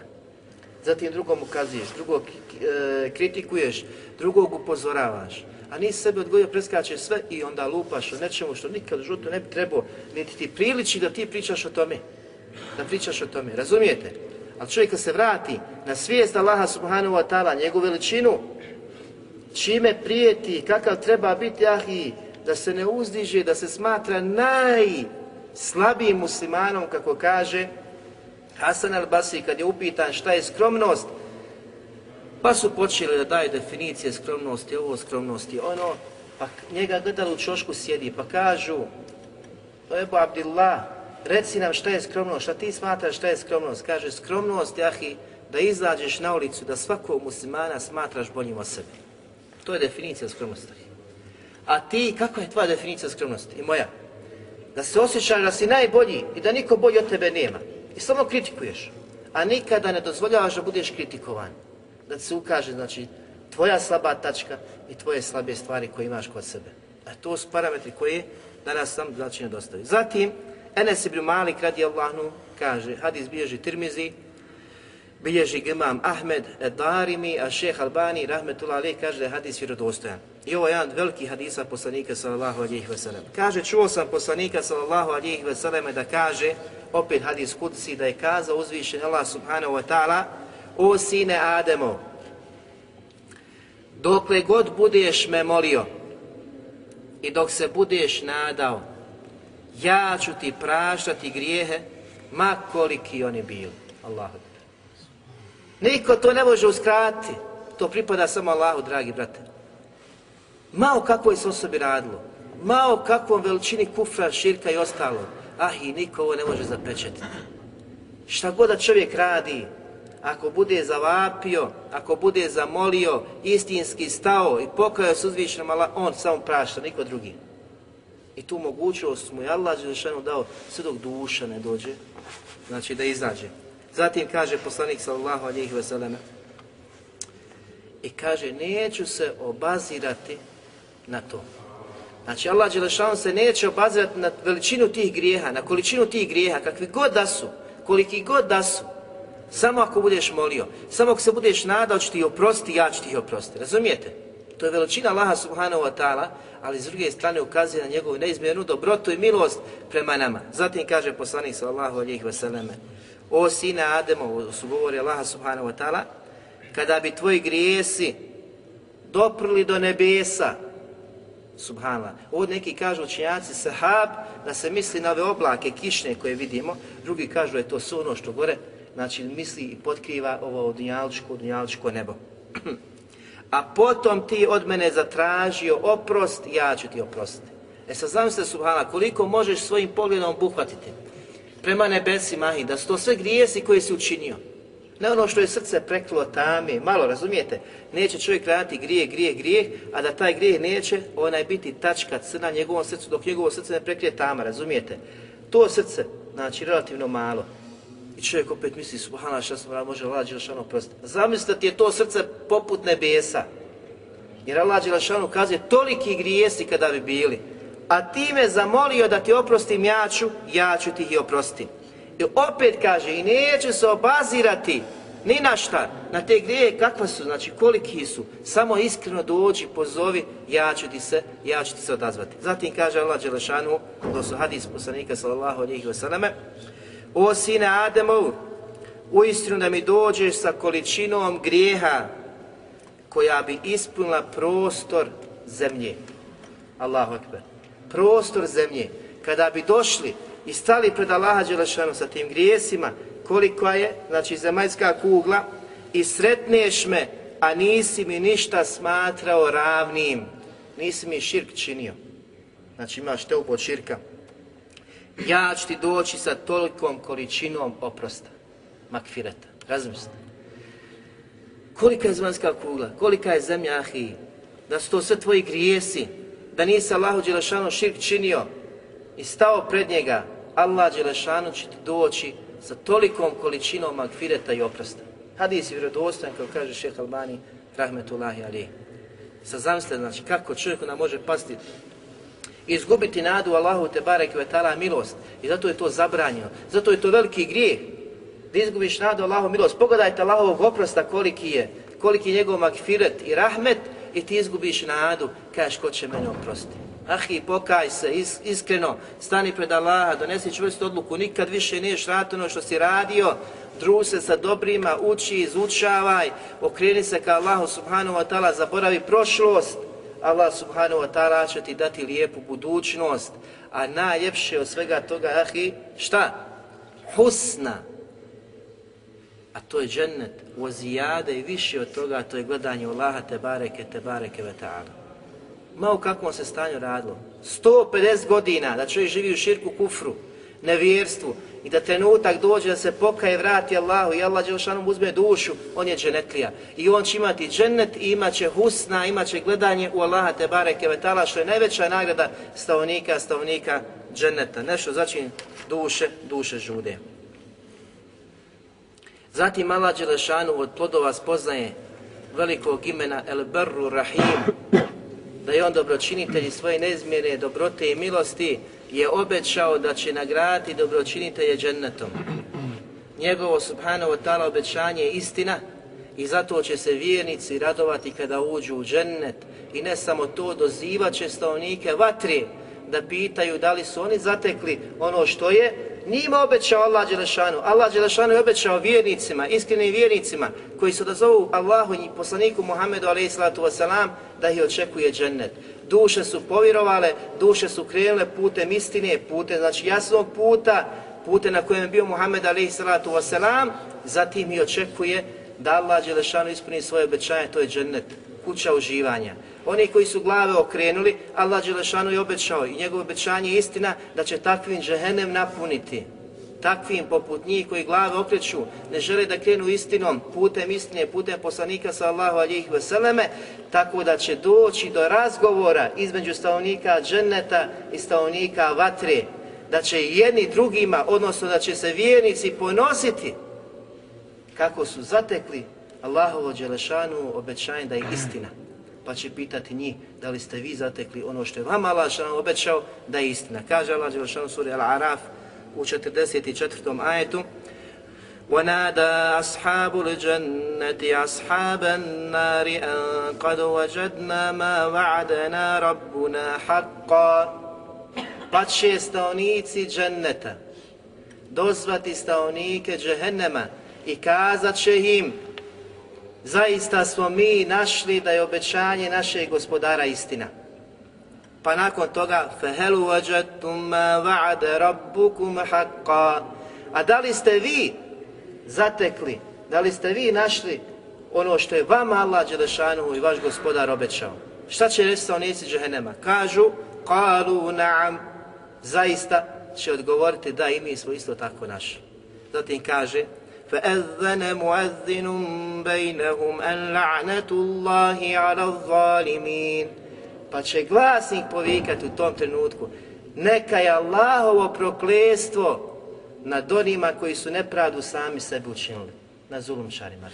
Zatim drugom ukazuješ, drugog e, kritikuješ, drugog upozoravaš. A nisi sebe odgojio, preskačeš sve i onda lupaš o nečemu što nikad u životu ne bi trebao, niti ti priliči da ti pričaš o tome. Da pričaš o tome, razumijete? Ali čovjek se vrati na svijest Allaha subhanahu wa ta'ala, njegovu veličinu, čime prijeti, kakav treba biti, ah i da se ne uzdiže, da se smatra najslabijim muslimanom, kako kaže Hasan al-Basri, kad je upitan šta je skromnost, pa su počeli da daju definicije skromnosti, ovo skromnosti, ono, pa njega gledali u čošku sjedi, pa kažu, Ebu Abdillah, reci nam šta je skromnost, šta ti smatraš šta je skromnost? Kaže, skromnost, jahi, da izađeš na ulicu, da svakog muslimana smatraš boljim od sebe. To je definicija skromnosti. A ti, kako je tvoja definicija skromnosti i moja? Da se osjećaš da si najbolji i da niko bolji od tebe nema. I samo kritikuješ. A nikada ne dozvoljavaš da budeš kritikovan. Da se ukaže, znači, tvoja slaba tačka i tvoje slabe stvari koje imaš kod sebe. A to su parametri koji danas sam znači nedostaju. Zatim, Enes ibn Malik radi Allahnu kaže, hadis bježi Tirmizi, bilježi imam Ahmed Darimi, a šeh Albani, rahmetullah alaih, kaže da je hadis vjerodostojan. I ovo je jedan veliki hadisa poslanika sallallahu alihi wasallam. Kaže, čuo sam poslanika sallallahu alihi wasallam da kaže, opet hadis kudsi, da je kazao uzvišen Allah subhanahu wa ta'ala, o sine Ademo, dokle god budeš me molio i dok se budeš nadao, ja ću ti praštati grijehe, ma koliki oni bili. Allahu Niko to ne može uskratiti. To pripada samo Allahu, dragi brate. Mao kako je s osobi radilo. Mao kakvom veličini kufra, širka i ostalo. Ah, i niko ovo ne može zapečetiti. Šta god da čovjek radi, ako bude zavapio, ako bude zamolio, istinski stao i pokajao se uzvišenom Allah, on samo prašta, niko drugi. I tu mogućnost mu je Allah Đelešanu dao sve dok duša ne dođe, znači da izađe. Zatim kaže poslanik sallallahu alihi wasallam i kaže neću se obazirati na to. Znači Allah Đelešanu se neće obazirati na veličinu tih grijeha, na količinu tih grijeha, kakvi god da su, koliki god da su, samo ako budeš molio, samo ako se budeš nadao ću ti oprosti, ja ću ti oprosti. Razumijete? To je veličina Allaha subhanahu wa ta'ala, ali s druge strane ukazuje na njegovu neizmjernu dobrotu i milost prema nama. Zatim kaže poslanik sallallahu alihi wasallam, o sine Ademo, su govori Allaha subhanahu wa ta'ala, kada bi tvoji grijesi doprli do nebesa, subhanallah. Ovdje neki kažu učenjaci sahab, da se misli na ove oblake kišne koje vidimo, drugi kažu je to sve ono što gore, znači misli i potkriva ovo dunjaličko, dunjaličko nebo. (clears throat) A potom ti od mene zatražio oprost, ja ću ti oprostiti. E sad znam se, subhanallah, koliko možeš svojim pogledom buhvatiti prema nebesima i da su to sve grijesi koje si učinio. Ne ono što je srce preklo tame, malo razumijete, neće čovjek raditi grijeh, grijeh, grijeh, a da taj grijeh neće onaj biti tačka crna njegovom srcu dok njegovo srce ne prekrije tama, razumijete. To srce, znači relativno malo, i čovjek opet misli, subhanallah, šta sam može Allah Đelšanu prostiti. Zamislite ti je to srce poput nebesa. Jer Allah Đelšanu kaže, toliki grijesi kada bi bili, a ti me zamolio da ti oprostim ja ću, ja ću ti ih oprostiti. I opet kaže, i neće se obazirati ni na šta, na te grije kakva su, znači koliki su, samo iskreno dođi, pozovi, ja ću ti se, ja ću ti se odazvati. Zatim kaže Allah Đelešanu, to su hadis poslanika sallallahu alihi wasallam, o sine Ademov, u istinu da mi dođeš sa količinom grijeha koja bi ispunila prostor zemlje. Allahu ekber. Prostor zemlje. Kada bi došli i stali pred Allaha Đelešanu sa tim grijesima, koliko je, znači zemaljska kugla, i sretneš me, a nisi mi ništa smatrao ravnim, nisi mi širk činio. Znači imaš te upod širka. Ja ću ti doći sa tolikom količinom oprosta, makfireta. Razmislite. Kolika je zemaljska kugla, kolika je zemlja ahi, da su to sve tvoji grijesi, da nisi Allahu Đelešanu širk činio, i stao pred njega, Allah Đelešanu će ti doći sa tolikom količinom magfireta i oprosta. Hadis je vjerodostojan, kao kaže šeha Albani, rahmetullahi alihi. Sa zamisle, znači, kako čovjek nam može pasti i izgubiti nadu Allahu te barek ve ta'ala milost. I zato je to zabranjeno. Zato je to veliki grijeh. Da izgubiš nadu Allahu milost. Pogledajte Allahovog oprosta koliki je, koliki je njegov magfiret i rahmet i ti izgubiš nadu, kažeš ko će mene oprostiti. Ahi, pokaj se, is, iskreno, stani pred Allaha, donesi čvrstu odluku, nikad više niješ raditi ono što si radio, dru se sa dobrima, uči, izučavaj, okreni se ka Allahu subhanahu wa ta'ala, zaboravi prošlost, Allah subhanahu wa ta'ala će ti dati lijepu budućnost, a najljepše od svega toga, ahi, šta? Husna. A to je džennet, ozijade i više od toga, to je gledanje Allaha te bareke, te bareke ve ta'ala ma u kakvom se stanju radilo. 150 godina da čovjek živi u širku kufru, nevjerstvu i da trenutak dođe da se pokaje, vrati Allahu i Allah Đelšanom uzme dušu, on je dženetlija. I on će imati džennet i imat će husna, imat će gledanje u Allaha te bareke vetala, što je najveća nagrada stavnika, stavnika dženneta. Nešto znači duše, duše žude. Zatim Allah Đelešanu od plodova spoznaje velikog imena El Barru Rahim, da je on dobročinitelj svoje neizmjene dobrote i milosti je obećao da će nagraditi dobročinitelje džennetom. Njegovo subhanahu wa ta'ala obećanje je istina i zato će se vjernici radovati kada uđu u džennet i ne samo to, dozivat će stavnike vatri da pitaju da li su oni zatekli ono što je njima obećao Allah Đelešanu. Allah Đelešanu je obećao vjernicima, iskrenim vjernicima koji su da zovu Allahu i poslaniku Muhammedu a.s. da ih očekuje džennet. Duše su povjerovale, duše su krenule putem istine, putem znači jasnog puta, putem na kojem je bio Muhammed a.s. zatim i očekuje da Allah Đelešanu ispuni svoje obećanje, to je džennet, kuća uživanja. Oni koji su glave okrenuli, Allah Đelešanu je obećao i njegovo obećanje je istina da će takvim džehennem napuniti. takvim poput njih koji glave okreću, ne žele da krenu istinom, putem istine, putem poslanika sallahu alijih veseleme, tako da će doći do razgovora između stavnika dženneta i stavnika vatre, da će jedni drugima, odnosno da će se vjernici ponositi kako su zatekli Allahovo Đelešanu obećanje da je istina. Pa će pitati njih da li ste vi zatekli ono što je vama Allah Đelešanu obećao da je istina. Kaže Allah Đelešanu suri Al-Araf u 44. ajetu ونادى أصحاب الجنة أصحاب النار أن قد وجدنا ما وعدنا ربنا حقا Pa će stanovnici dženneta dozvati stanovnike džehennema i kazat će im zaista smo mi našli da je obećanje našeg gospodara istina. Pa nakon toga فَهَلُ وَجَدْتُمْ مَا وَعَدَ رَبُّكُمْ حَقًّا A da li ste vi zatekli, da li ste vi našli ono što je vama Allah Đelešanu i vaš gospodar obećao? Šta će reći stanovnici džehennema? Kažu, قَالُوا نَعَمْ Zaista će odgovoriti da i mi smo isto tako našli. Zatim kaže, فأذن مؤذن بينهم أن لعنة الله على الظالمين pa će glasnik povikati u tom trenutku neka je Allahovo proklestvo nad onima koji su nepravdu sami sebi učinili, na zulumčarima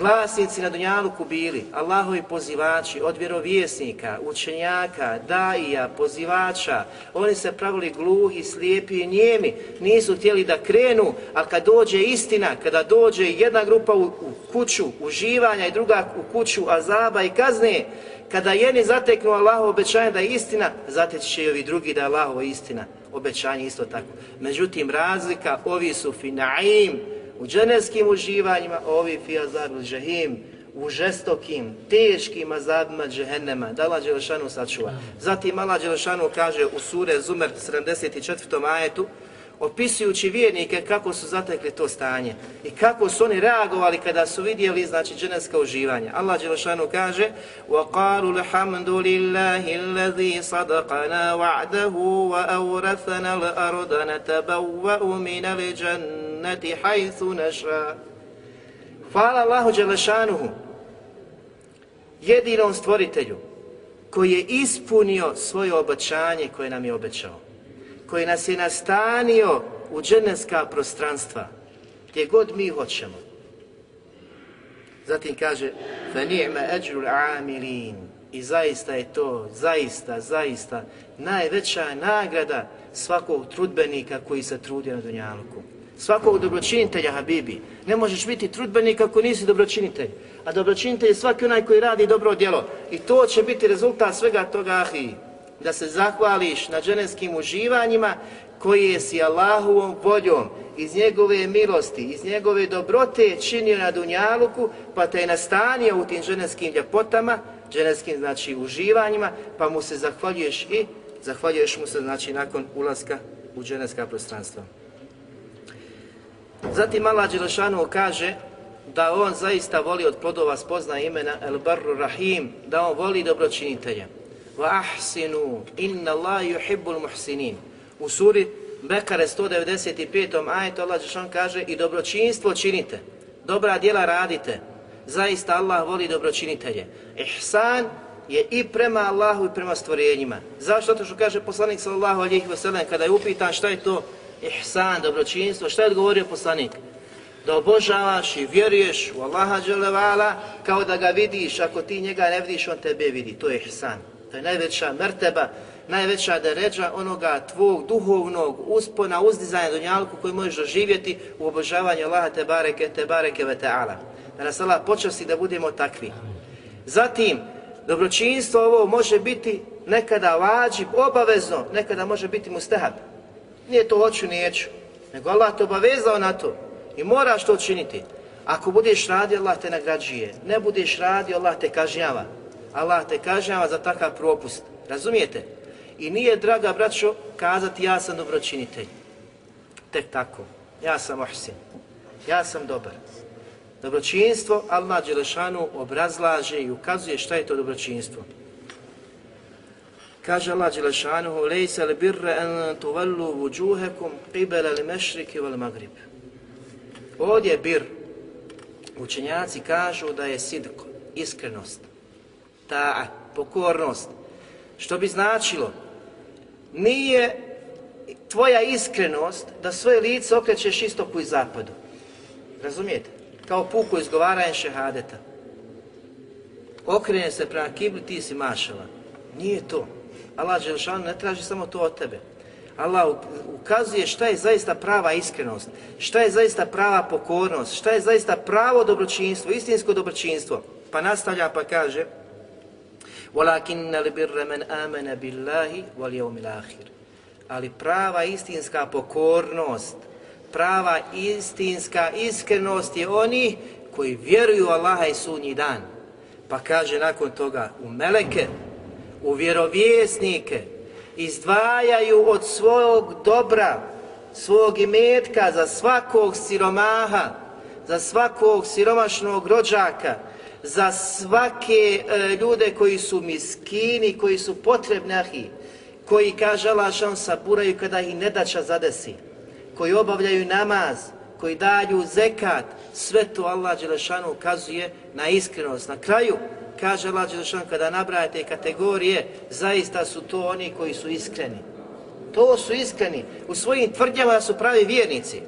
glasnici na Dunjaluku bili Allahovi pozivači od vjerovjesnika, učenjaka, daija, pozivača. Oni se pravili gluhi, slijepi i njemi. Nisu htjeli da krenu, a kad dođe istina, kada dođe jedna grupa u, u kuću uživanja i druga u kuću azaba i kazne, kada jedni zateknu Allahovo obećanje da je istina, zateći će i ovi drugi da je Allahovo istina. Obećanje isto tako. Međutim, razlika, ovi su finaim, u dženevskim uživanjima, ovi fi azab džahim, u žestokim, teškim azabima džehennema, da Allah Đelešanu sačuva. Zatim Allah Đelešanu kaže u sure Zumer 74. ajetu, opisujući vjernike kako su zatekli to stanje i kako su oni reagovali kada su vidjeli znači dženevska uživanja. Allah Đelešanu kaže وَقَالُوا الْحَمْدُ لِلَّهِ الَّذِي صَدَقَنَا وَعْدَهُ وَأَوْرَثَنَا الْأَرْضَ نَتَبَوَّأُ مِنَ الْجَنَّةِ حَيْثُ نَشَاءُ Hvala Allahu Đelešanuhu, jedinom stvoritelju, koji je ispunio svoje obećanje koje nam je obećao koji nas je nastanio u dženevska prostranstva, gdje god mi hoćemo. Zatim kaže, فَنِعْمَ أَجْرُ الْعَامِلِينَ I zaista je to, zaista, zaista, najveća nagrada svakog trudbenika koji se trudi na Dunjaluku. Svakog dobročinitelja, Habibi. Ne možeš biti trudbenik ako nisi dobročinitelj. A dobročinitelj je svaki onaj koji radi dobro djelo. I to će biti rezultat svega toga, ahi da se zahvališ na dženevskim uživanjima koje si Allahovom voljom iz njegove milosti, iz njegove dobrote činio na Dunjaluku, pa te je nastanio u tim ženevskim ljepotama, ženevskim znači uživanjima, pa mu se zahvaljuješ i zahvaljuješ mu se znači nakon ulaska u ženevska prostranstva. Zatim Allah Đelešanu kaže da on zaista voli od plodova spozna imena El Barru Rahim, da on voli dobročinitelje wa ahsinu inna Allah yuhibbul muhsinin. U suri Bekare 195. ajetu Allah Žešan kaže i dobročinstvo činite, dobra djela radite, zaista Allah voli dobročinitelje. Ihsan je i prema Allahu i prema stvorenjima. Zašto to što kaže poslanik sallallahu alejhi ve sellem kada je upitan šta je to ihsan, dobročinstvo, šta je odgovorio poslanik? Da obožavaš i vjeruješ u Allaha dželevala kao da ga vidiš, ako ti njega ne vidiš, on tebe vidi. To je ihsan. To je najveća merteba, najveća deređa onoga tvog duhovnog uspona, uzdizanja dunjalku koji možeš doživjeti u obožavanju Allaha te bareke, te bareke ve ta'ala. Da nas Allah počasti da budemo takvi. Zatim, dobročinstvo ovo može biti nekada vađib, obavezno, nekada može biti mustahab. Nije to hoću, neću, Nego Allah te obavezao na to i moraš to učiniti. Ako budeš radio, Allah te nagrađuje. Ne budeš radio, Allah te kažnjava. Allah te kažnjava za takav propust. Razumijete? I nije, draga braćo, kazati ja sam dobročinitelj. Tek tako. Ja sam ohsin. Ja sam dobar. Dobročinstvo Allah Đelešanu obrazlaže i ukazuje šta je to dobročinstvo. Kaže Allah Đelešanuhu, lejse li birre en tuvallu vuđuhekum qibela li mešriki vel magrib. Ovdje je bir. Učenjaci kažu da je sidko, iskrenost, ta'a, pokornost. Što bi značilo, nije tvoja iskrenost da svoje lice okrećeš istoku i zapadu. Razumijete? Kao puku izgovaranje šehadeta. Okrene se prema kibli, ti si mašala. Nije to. Allah Đelšanu ne traži samo to od tebe. Allah ukazuje šta je zaista prava iskrenost, šta je zaista prava pokornost, šta je zaista pravo dobročinstvo, istinsko dobročinstvo. Pa nastavlja pa kaže وَلَكِنَّ لِبِرَّ مَنْ آمَنَ بِاللَّهِ وَالْيَوْمِ الْآخِرِ Ali prava istinska pokornost, prava istinska iskrenost je oni koji vjeruju Allaha i sunji dan. Pa kaže nakon toga u meleke, u vjerovjesnike, izdvajaju od svog dobra, svog imetka za svakog siromaha, za svakog siromašnog rođaka, za svake e, ljude koji su miskini, koji su potrebni ahi, koji, kaže Allah, šan saburaju kada ih nedača zadesi, koji obavljaju namaz, koji daju zekat, sve to Allah Đelešanu ukazuje na iskrenost. Na kraju, kaže Allah Đelešanu, kada nabrajate kategorije, zaista su to oni koji su iskreni. To su iskreni. U svojim tvrdnjama su pravi vjernici.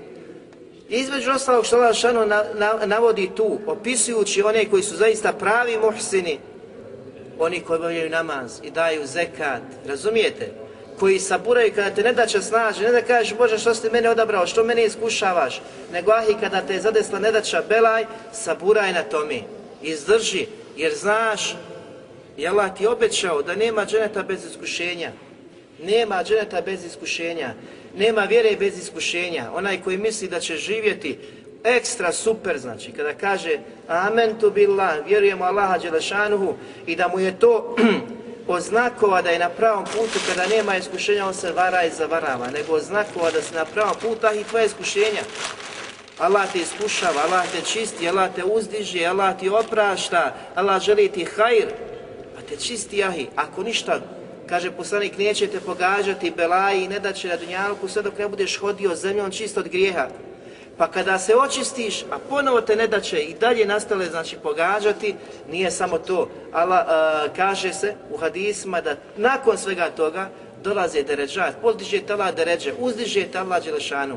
I između ostalog što Allah šano na, na, navodi tu, opisujući one koji su zaista pravi muhsini, oni koji obavljaju namaz i daju zekat, razumijete? koji saburaju kada te ne da će snaži, ne da kažeš Bože što si mene odabrao, što mene iskušavaš, nego ahi kada te je zadesla ne belaj, saburaj na tome, izdrži, Jer znaš, i Allah ti obećao da nema dženeta bez iskušenja. Nema dženeta bez iskušenja. Nema vjere bez iskušenja. Onaj koji misli da će živjeti ekstra super, znači, kada kaže Amen tu billah, vjerujemo Allaha Đelešanuhu i da mu je to (clears throat) oznakova da je na pravom putu kada nema iskušenja, on se vara i zavarava, nego oznakova da se na pravom putu, ah i tvoje iskušenja. Allah te iskušava, Allah te čisti, Allah te uzdiže, Allah ti oprašta, Allah želi ti hajr, pa te čisti ahi. Ako ništa, kaže poslanik, nećete pogađati belaji i ne da na dunjalku sve dok ne budeš hodio zemljom čist od grijeha. Pa kada se očistiš, a ponovo te ne i dalje nastale znači pogađati, nije samo to. Allah uh, kaže se u hadisma da nakon svega toga dolaze deređat, podiže tala deređe, uzdiže tala Allah Đelešanu.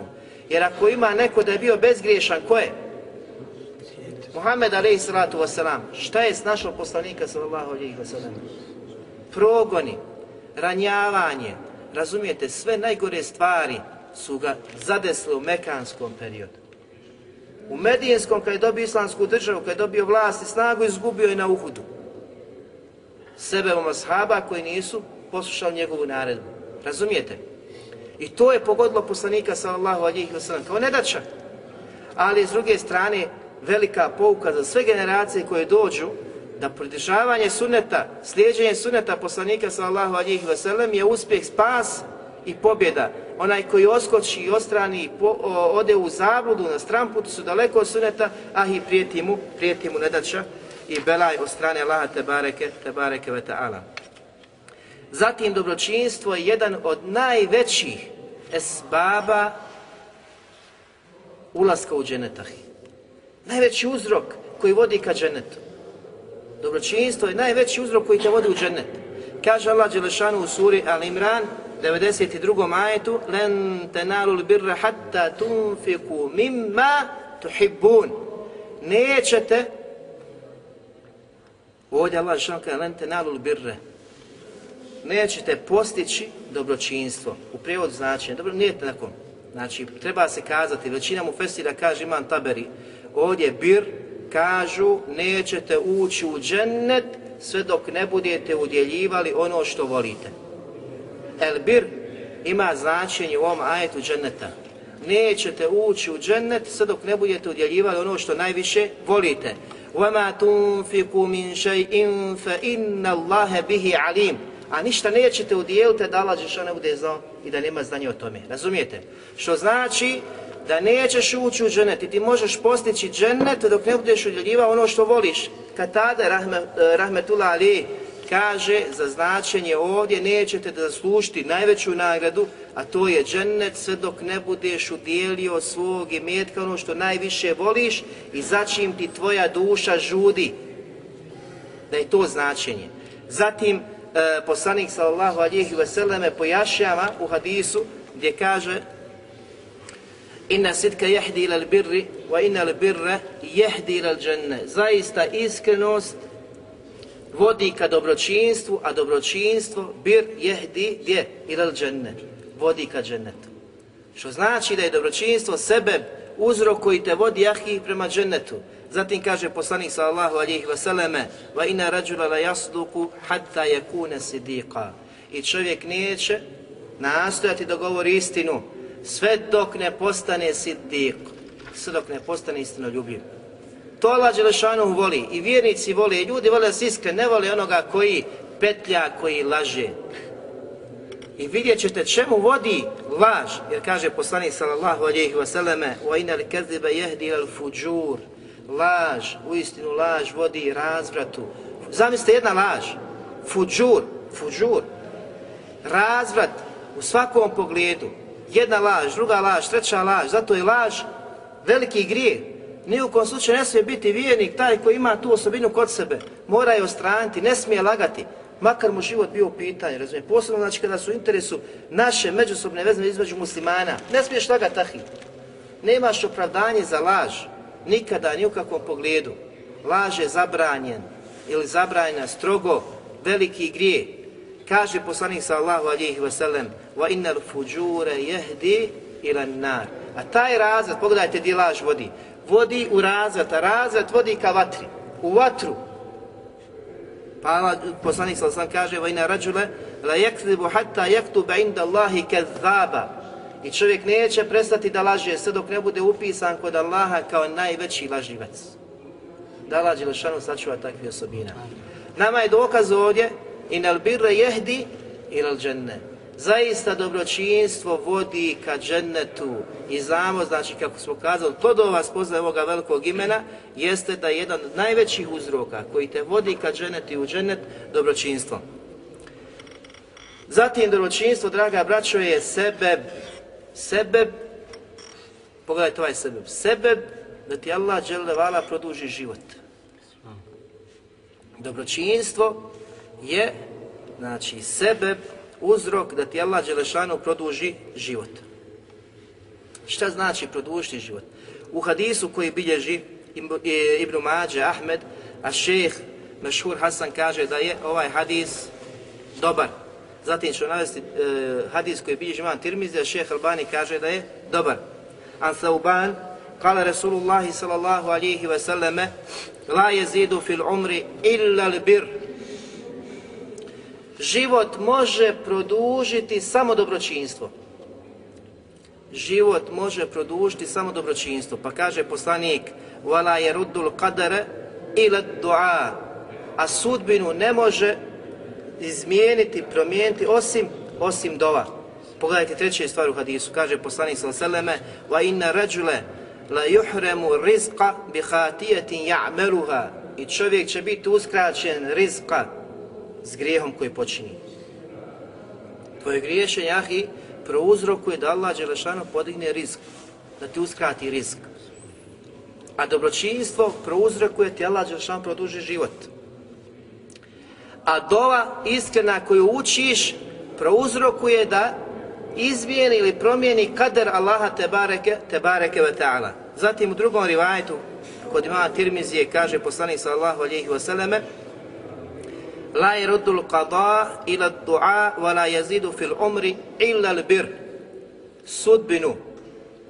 Jer ako ima neko da je bio bezgriješan, ko je? Muhammed alaihi salatu wasalam. Šta je snašao poslanika sallallahu alaihi wasalam? Progoni, ranjavanje, razumijete, sve najgore stvari su ga zadesle u mekanskom periodu. U Medijenskom, kada je dobio islamsku državu, kada je dobio vlast i snagu, izgubio je na Uhudu. Sebe u mashaba koji nisu poslušali njegovu naredbu. Razumijete? I to je pogodilo poslanika sallallahu alihi wasallam kao nedača. Ali s druge strane, velika pouka za sve generacije koje dođu da pridržavanje suneta, slijedženje suneta poslanika sallallahu alihi wasallam je uspjeh, spas i pobjeda. Onaj koji oskoči i ostrani po, o, ode u zabludu na stran putu su daleko od suneta, ah i prijeti mu, prijeti mu nedača i belaj od strane Allaha te bareke, te bareke ve ta'ala. Zatim dobročinstvo je jedan od najvećih esbaba ulaska u dženetah. Najveći uzrok koji vodi ka dženetu. Dobročinstvo je najveći uzrok koji te vodi u džennet. Kaže Allah Đelešanu u suri Al-Imran, 92. ajetu, Len tenalul birra hatta tunfiku mimma tuhibbun. Nećete, ovdje Allah Đelešanu kaže, Len tenalul birra, nećete postići dobročinstvo. U prijevodu znači, dobro, nije tako. Znači, treba se kazati, većina mu festira kaže imam taberi, ovdje bir, kažu, nećete ući u džennet sve dok ne budete udjeljivali ono što volite. El bir ima značenje u ovom ajetu dženneta. Nećete ući u džennet sve dok ne budete udjeljivali ono što najviše volite. وَمَا تُنْفِقُ مِنْ شَيْءٍ فَإِنَّ اللَّهَ بِهِ عَلِيمٌ a ništa nećete udjeliti da Allah Žešo ne bude znao i da nema znanja o tome. Razumijete? Što znači da nećeš ući u džennet i ti možeš postići džennet dok ne budeš udjeljivao ono što voliš. Kad tada, rahme, eh, rahmetullah Ali, kaže za značenje ovdje nećete da zaslušiti najveću nagradu, a to je džennet sve dok ne budeš udjelio svog imetka ono što najviše voliš i začim ti tvoja duša žudi. Da je to značenje. Zatim, e, poslanik sallallahu alihi veseleme pojašnjava u hadisu gdje kaže Inna sidka jehdi ila birri wa inna birra jehdi ilal dženne. Zaista iskrenost vodi ka dobročinstvu, a dobročinstvo bir jehdi gdje? Ila dženne. Vodi ka džennetu. Što znači da je dobročinstvo sebe uzrok koji te vodi jahi prema džennetu. Zatim kaže poslanik sallallahu alihi vseleme wa inna rađula la yasduqu hatta yakuna sidiqa." I čovjek neće nastojati da govori istinu sve dok ne postane siddiq, sve dok ne postane istinoljubljiv. To Allah Đelešanuhu voli i vjernici voli i ljudi vole se iskren, ne vole onoga koji petlja, koji laže. I vidjet ćete čemu vodi laž, jer kaže poslanik sallallahu alaihi selleme: wa inal kazibe yahdi al fujur." laž, u istinu laž vodi razvratu. Zamislite jedna laž, fuđur, fuđur, razvrat u svakom pogledu, jedna laž, druga laž, treća laž, zato je laž veliki grijeh. Ni u kom slučaju ne smije biti vjernik taj koji ima tu osobinu kod sebe. Mora je ostraniti, ne smije lagati. Makar mu život bio u pitanju, razumije. Posebno znači kada su u interesu naše međusobne vezme između muslimana. Ne smiješ lagati tahi. Nemaš opravdanje za laž. Nikada, ni u kakvom pogledu. Laž je zabranjen ili zabranjena strogo veliki grijeh kaže poslanik sallahu alihi wasallam wa innal fujure jehdi ila nar. A taj razvrat, pogledajte di laž vodi, vodi u razvrat, a razvrat vodi ka vatri, u vatru. Pa poslanik sallahu alihi kaže wa inna rađule la yakzibu hatta yaktuba inda Allahi kazzaba. I čovjek neće prestati da laže sve dok ne bude upisan kod Allaha kao najveći laživac. Da lađe lešanu sačuva takve osobina. Nama je dokaz ovdje in al birra jehdi ila al dženne. Zaista dobročinstvo vodi ka džennetu i znamo, znači kako smo kazali, to do vas poznaje ovoga velikog imena, jeste da je jedan od najvećih uzroka koji te vodi ka džennetu i u džennet, dobročinstvo. Zatim dobročinstvo, draga braćo, je sebe, sebe, pogledajte ovaj sebe, sebe da ti Allah dželevala produži život. Dobročinstvo je znači sebe uzrok da ti Allah Đelešanu produži život. Šta znači produžiti život? U hadisu koji bilježi e, Ibn Mađe, Ahmed, a šejh Mešhur Hasan kaže da je ovaj hadis dobar. Zatim ću navesti e, hadis koji bilježi imam Tirmizi, a šejh Albani kaže da je dobar. An Thauban, kala Rasulullahi sallallahu alihi wasallame, la jezidu fil umri illa l bir, život može produžiti samo dobročinstvo. Život može produžiti samo dobročinstvo. Pa kaže poslanik, وَلَا يَرُدُّ الْقَدَرَ إِلَا ila a sudbinu ne može izmijeniti, promijeniti osim osim dova. Pogledajte treće stvar u hadisu. Kaže poslanik sallallahu wa inna rajula la yuhremu rizqa bi khatiyatin ya'maluha. I čovjek će biti uskraćen rizqa s grijehom koji počini. Tvoje griješenje, ahi, prouzrokuje da Allah Đelešanu podigne rizik, da ti uskrati rizik. A dobročinstvo prouzrokuje ti Allah Đelešanu produži život. A dova iskrena koju učiš prouzrokuje da izmijeni ili promijeni kader Allaha te bareke, te bareke ve ta'ala. Zatim u drugom rivajetu kod imama Tirmizije kaže poslanik sallallahu alejhi ve selleme la yaruddu al-qada ila ad-du'a wa la yazidu fil umri illa al-bir. Sudbinu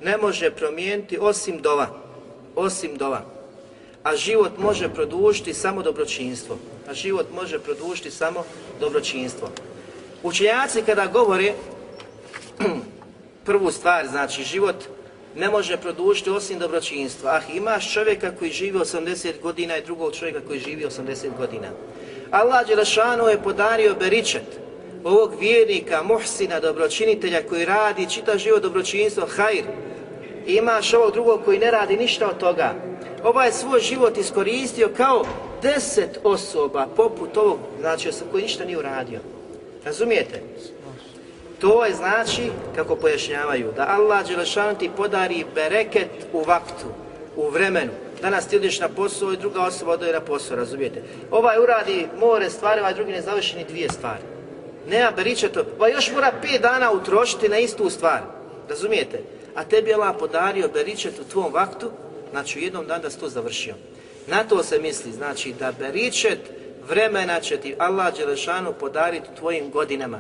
ne može promijeniti osim dova, osim dova. A život može produžiti samo dobročinstvo. A život može produžiti samo dobročinstvo. Učenjaci kada govore (clears throat) prvu stvar, znači život ne može produžiti osim dobročinstva. Ah, imaš čovjeka koji živi 80 godina i drugog čovjeka koji živi 80 godina. Allah Đelešanu je podario beričet ovog vjernika, muhsina, dobročinitelja koji radi čita život dobročinstvo, hajr. Imaš ovog drugog koji ne radi ništa od toga. ovaj svoj život iskoristio kao deset osoba poput ovog, znači koji ništa nije uradio. Razumijete? To je znači, kako pojašnjavaju, da Allah Đelešanu ti podari bereket u vaktu, u vremenu. Danas ti odiš na posao i druga osoba odoje na posao, razumijete? Ovaj uradi more stvari, ovaj drugi ne završi ni dvije stvari. Nema beriče to, pa još mora pet dana utrošiti na istu stvar, razumijete? A tebi je Allah podario beričet u tvom vaktu, znači u jednom dan da si to završio. Na to se misli, znači da beričet vremena će ti Allah Đelešanu podariti tvojim godinama.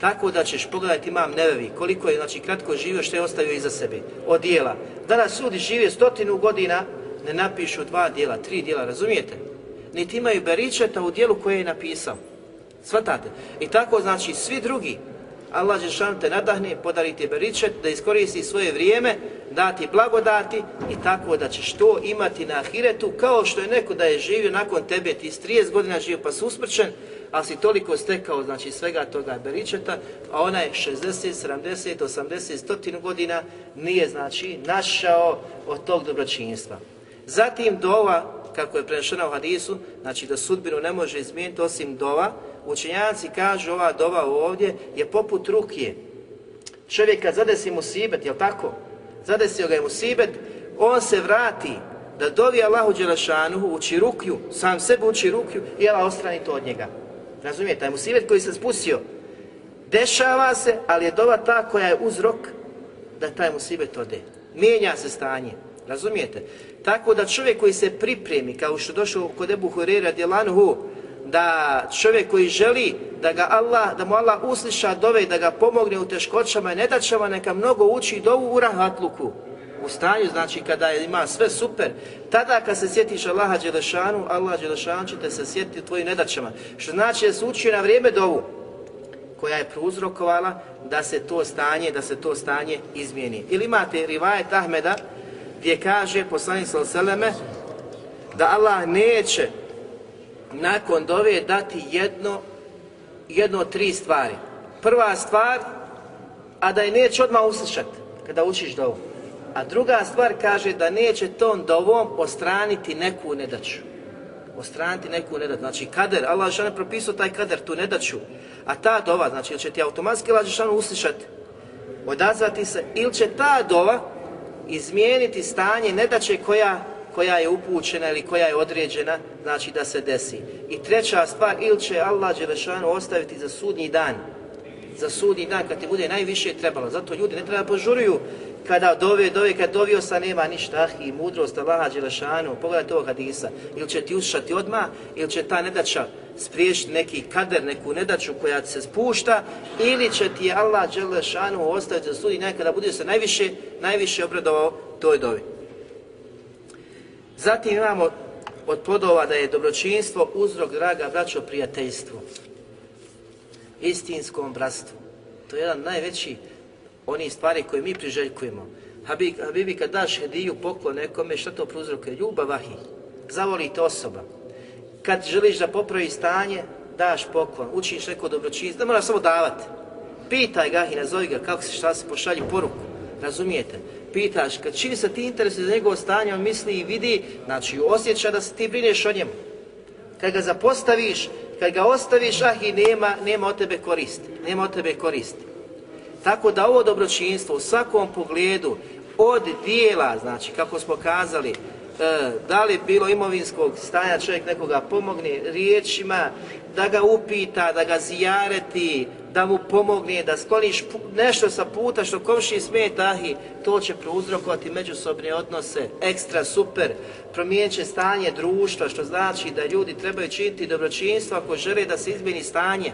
Tako da ćeš pogledati imam nevevi, koliko je znači kratko živio, što je ostavio iza sebe, od dijela. Danas ljudi žive stotinu godina, ne napišu dva dijela, tri dijela, razumijete? Niti imaju beričeta u dijelu koje je napisao. Svatate? I tako znači svi drugi, Allah Žešan te nadahne, podari ti beričet, da iskoristi svoje vrijeme, dati blagodati i tako da ćeš to imati na ahiretu, kao što je neko da je živio nakon tebe, ti s 30 godina živio pa su usmrćen, ali si toliko stekao znači svega toga beričeta, a ona je 60, 70, 80, 100 godina nije znači našao od tog dobročinjstva. Zatim dova, kako je prenešena u hadisu, znači da sudbinu ne može izmijeniti osim dova, učenjaci kažu ova dova ovdje je poput rukije. Čovjek kad zadesi mu sibet, jel tako? Zadesio ga je mu sibet, on se vrati da dovi Allahu Đelešanuhu, uči rukju, sam sebe uči rukju i Allah ostrani to od njega. Razumijete, taj musibet koji se spustio, dešava se, ali je dova ta koja je uzrok da taj musibet ode. Mijenja se stanje, razumijete? Tako da čovjek koji se pripremi, kao što došao kod Ebu Hurera Djelanuhu, da čovjek koji želi da ga Allah, da mu Allah usliša dove da ga pomogne u teškoćama i nedaćama, neka mnogo uči dovu u rahatluku. U stanju, znači kada ima sve super, tada kad se sjetiš Allaha Đelešanu, Allah Đelešanu će te se sjetiti u tvojim nedaćama. Što znači da se uči na vrijeme dovu koja je prouzrokovala da se to stanje, da se to stanje izmijeni. Ili imate rivajet Ahmeda gdje kaže poslanik sallallahu da Allah neće nakon dove dati jedno, jedno od tri stvari. Prva stvar, a da je neće odmah uslišati kada učiš dovu. A druga stvar kaže da neće tom dovom ostraniti neku nedaću. Ostraniti neku nedaću. Znači kader, Allah je propisao taj kader, tu nedaću. A ta dova, znači će ti automatski Allah je uslišati, odazvati se, ili će ta dova izmijeniti stanje nedaće koja koja je upućena ili koja je određena, znači da se desi. I treća stvar, ili će Allah Đelešanu ostaviti za sudnji dan, za sudnji dan kad ti bude najviše trebalo. Zato ljudi ne treba požuruju kada dove, dove, kad dovio sa nema ništa, ah, i mudrost Allaha Đelešanu, pogledajte ovog hadisa, ili će ti ušati odmah, ili će ta nedača spriješiti neki kader, neku nedaču koja se spušta, ili će ti Allah Đelešanu ostaviti za sudi nekada bude se najviše, najviše obradovao toj dovi. Zatim imamo od plodova da je dobročinstvo uzrok, draga braćo, prijateljstvu. Istinskom bratstvu. To je jedan najveći oni stvari koje mi priželjkujemo. Habib, Habibi kad daš hediju, poklon nekome, što to prouzrokuje? Ljubav vahi. Zavolite osoba. Kad želiš da popravi stanje, daš poklon, učiš neko dobročinstvo, da mora samo davati. Pitaj ga i nazovi ga kako se šta se pošalji poruku. Razumijete? pitaš, kad čini se ti interes za njegovo stanje, on misli i vidi, znači osjeća da se ti brineš o njemu. Kad ga zapostaviš, kad ga ostaviš, ah i nema, nema od tebe koristi, nema od tebe koristi. Tako da ovo dobročinstvo u svakom pogledu, od dijela, znači kako smo kazali, e, da li bilo imovinskog stanja čovjek nekoga pomogne riječima, da ga upita, da ga zijareti, da mu pomogne, da skloniš nešto sa puta što komši smeta, ahi, to će prouzrokovati međusobne odnose, ekstra, super, promijenit će stanje društva, što znači da ljudi trebaju činiti dobročinstvo ako žele da se izmeni stanje.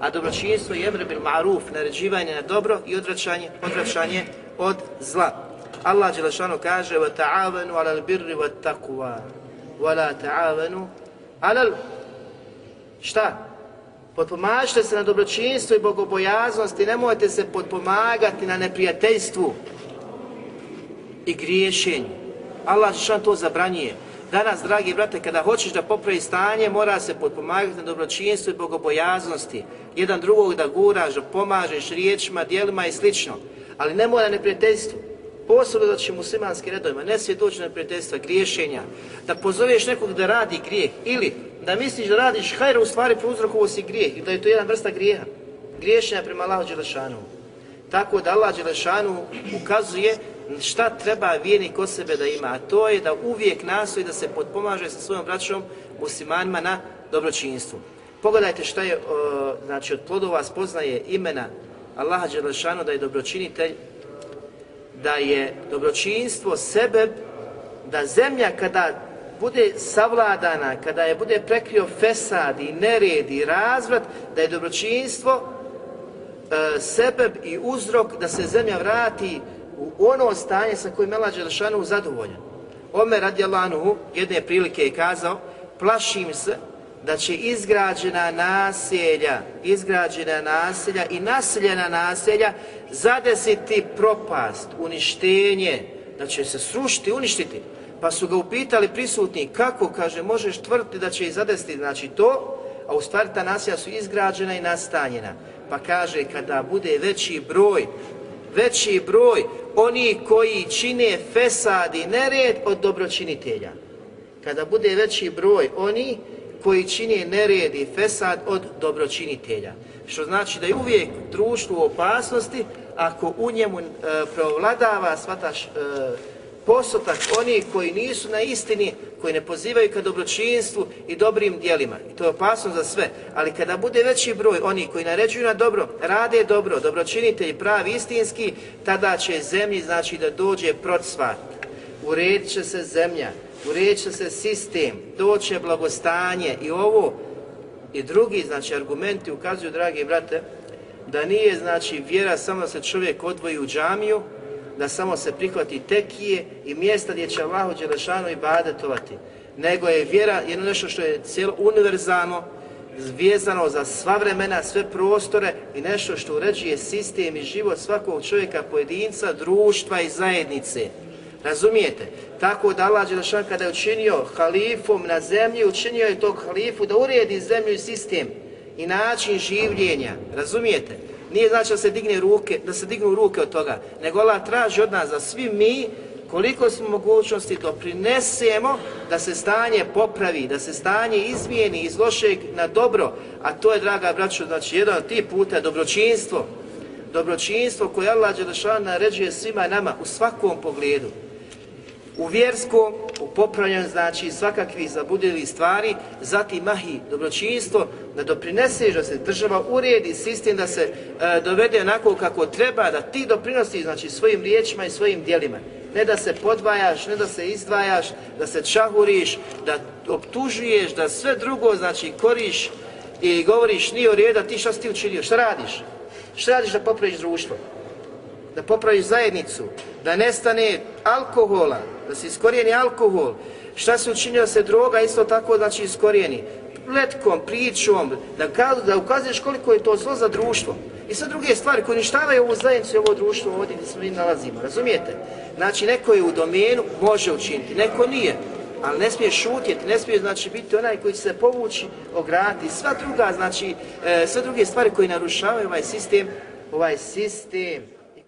A dobročinstvo je emre bil maruf, naređivanje na dobro i odvraćanje, odvraćanje od zla. Allah Đelešanu kaže وَتَعَوَنُوا عَلَى الْبِرِّ وَالتَّقُوَا وَلَا تَعَوَنُوا عَلَى Šta? Potpomažite se na dobročinstvu i bogobojaznosti, nemojte se potpomagati na neprijateljstvu i griješenju. Allah što to zabranjuje. Danas, dragi brate, kada hoćeš da popravi stanje, mora se potpomagati na dobročinstvu i bogobojaznosti. Jedan drugog da guraš, da pomažeš riječima, dijelima i slično. Ali ne mora neprijateljstvu posebno znači muslimanski redovima, ne smije doći na prijateljstva, griješenja, da pozoveš nekog da radi grijeh ili da misliš da radiš hajra u stvari prouzrokovo si grijeh i da je to jedna vrsta grijeha, griješenja prema Allahu Đelešanu. Tako da Allah Đelešanu ukazuje šta treba vijenik kod sebe da ima, a to je da uvijek nastoji da se potpomaže sa svojom braćom muslimanima na dobročinstvu. Pogledajte šta je, znači od plodova spoznaje imena Allaha Đelešanu da je dobročinitelj, da je dobročinstvo sebeb da zemlja kada bude savladana, kada je bude prekrio fesad i nered i razvrat, da je dobročinstvo e, sebeb i uzrok da se zemlja vrati u ono stanje sa kojim Allah Đelešanu zadovoljan. Omer radijalanu jedne prilike je kazao, plašim se da će izgrađena naselja, izgrađena naselja i naseljena naselja zadesiti propast, uništenje, da će se srušiti, uništiti. Pa su ga upitali prisutni kako, kaže, možeš tvrditi da će ih zadesiti, znači to, a u stvari ta naselja su izgrađena i nastanjena. Pa kaže, kada bude veći broj, veći broj oni koji čine fesad i nered od dobročinitelja. Kada bude veći broj oni koji čine nered i fesad od dobročinitelja. Što znači da je uvijek društvo u opasnosti ako u njemu e, provladava svataš e, posotak oni koji nisu na istini, koji ne pozivaju ka dobročinstvu i dobrim dijelima. I to je opasno za sve. Ali kada bude veći broj oni koji naređuju na dobro, rade dobro, dobročinitelji pravi istinski, tada će zemlji znači da dođe procvat. Uredit će se zemlja, uredit se sistem, doće blagostanje i ovo i drugi znači argumenti ukazuju, dragi brate, da nije znači vjera samo da se čovjek odvoji u džamiju, da samo se prihvati tekije i mjesta gdje će Allahu Đelešanu i badetovati, nego je vjera jedno nešto što je cijelo univerzalno, zvijezano za sva vremena, sve prostore i nešto što uređuje sistem i život svakog čovjeka, pojedinca, društva i zajednice. Razumijete? Tako da Allah Đelešan kada je učinio halifom na zemlji, učinio je tog halifu da uredi zemlju i sistem i način življenja. Razumijete? Nije znači da se digne ruke, da se dignu ruke od toga, nego Allah traži od nas da svi mi koliko smo mogućnosti doprinesemo da se stanje popravi, da se stanje izmijeni iz lošeg na dobro, a to je, draga braćo, znači jedan od tih puta dobročinstvo, dobročinstvo koje Allah Đelešan naređuje svima nama u svakom pogledu u vjerskom, u popravljanju, znači svakakvih zabudili stvari, zatim mahi dobročinstvo, da doprineseš da se država uredi sistem, da se e, dovede onako kako treba, da ti doprinosi znači, svojim riječima i svojim dijelima. Ne da se podvajaš, ne da se izdvajaš, da se čahuriš, da optužuješ, da sve drugo znači koriš i govoriš nije u redu, ti šta si ti učinio, šta radiš? Šta radiš da popraviš društvo? Da popraviš zajednicu, da nestane alkohola, da se iskorijeni alkohol, šta se učinio se droga isto tako znači iskorijeni, letkom, pričom, da, da ukazuješ koliko je to zlo za društvo. I sve druge stvari koje uništavaju ovu zajednicu i ovo društvo ovdje gdje se mi nalazimo, razumijete? Znači, neko je u domenu, može učiniti, neko nije, ali ne smije šutjeti, ne smije znači biti onaj koji će se povući, ograti, sva druga, znači, e, sve druge stvari koje narušavaju ovaj sistem, ovaj sistem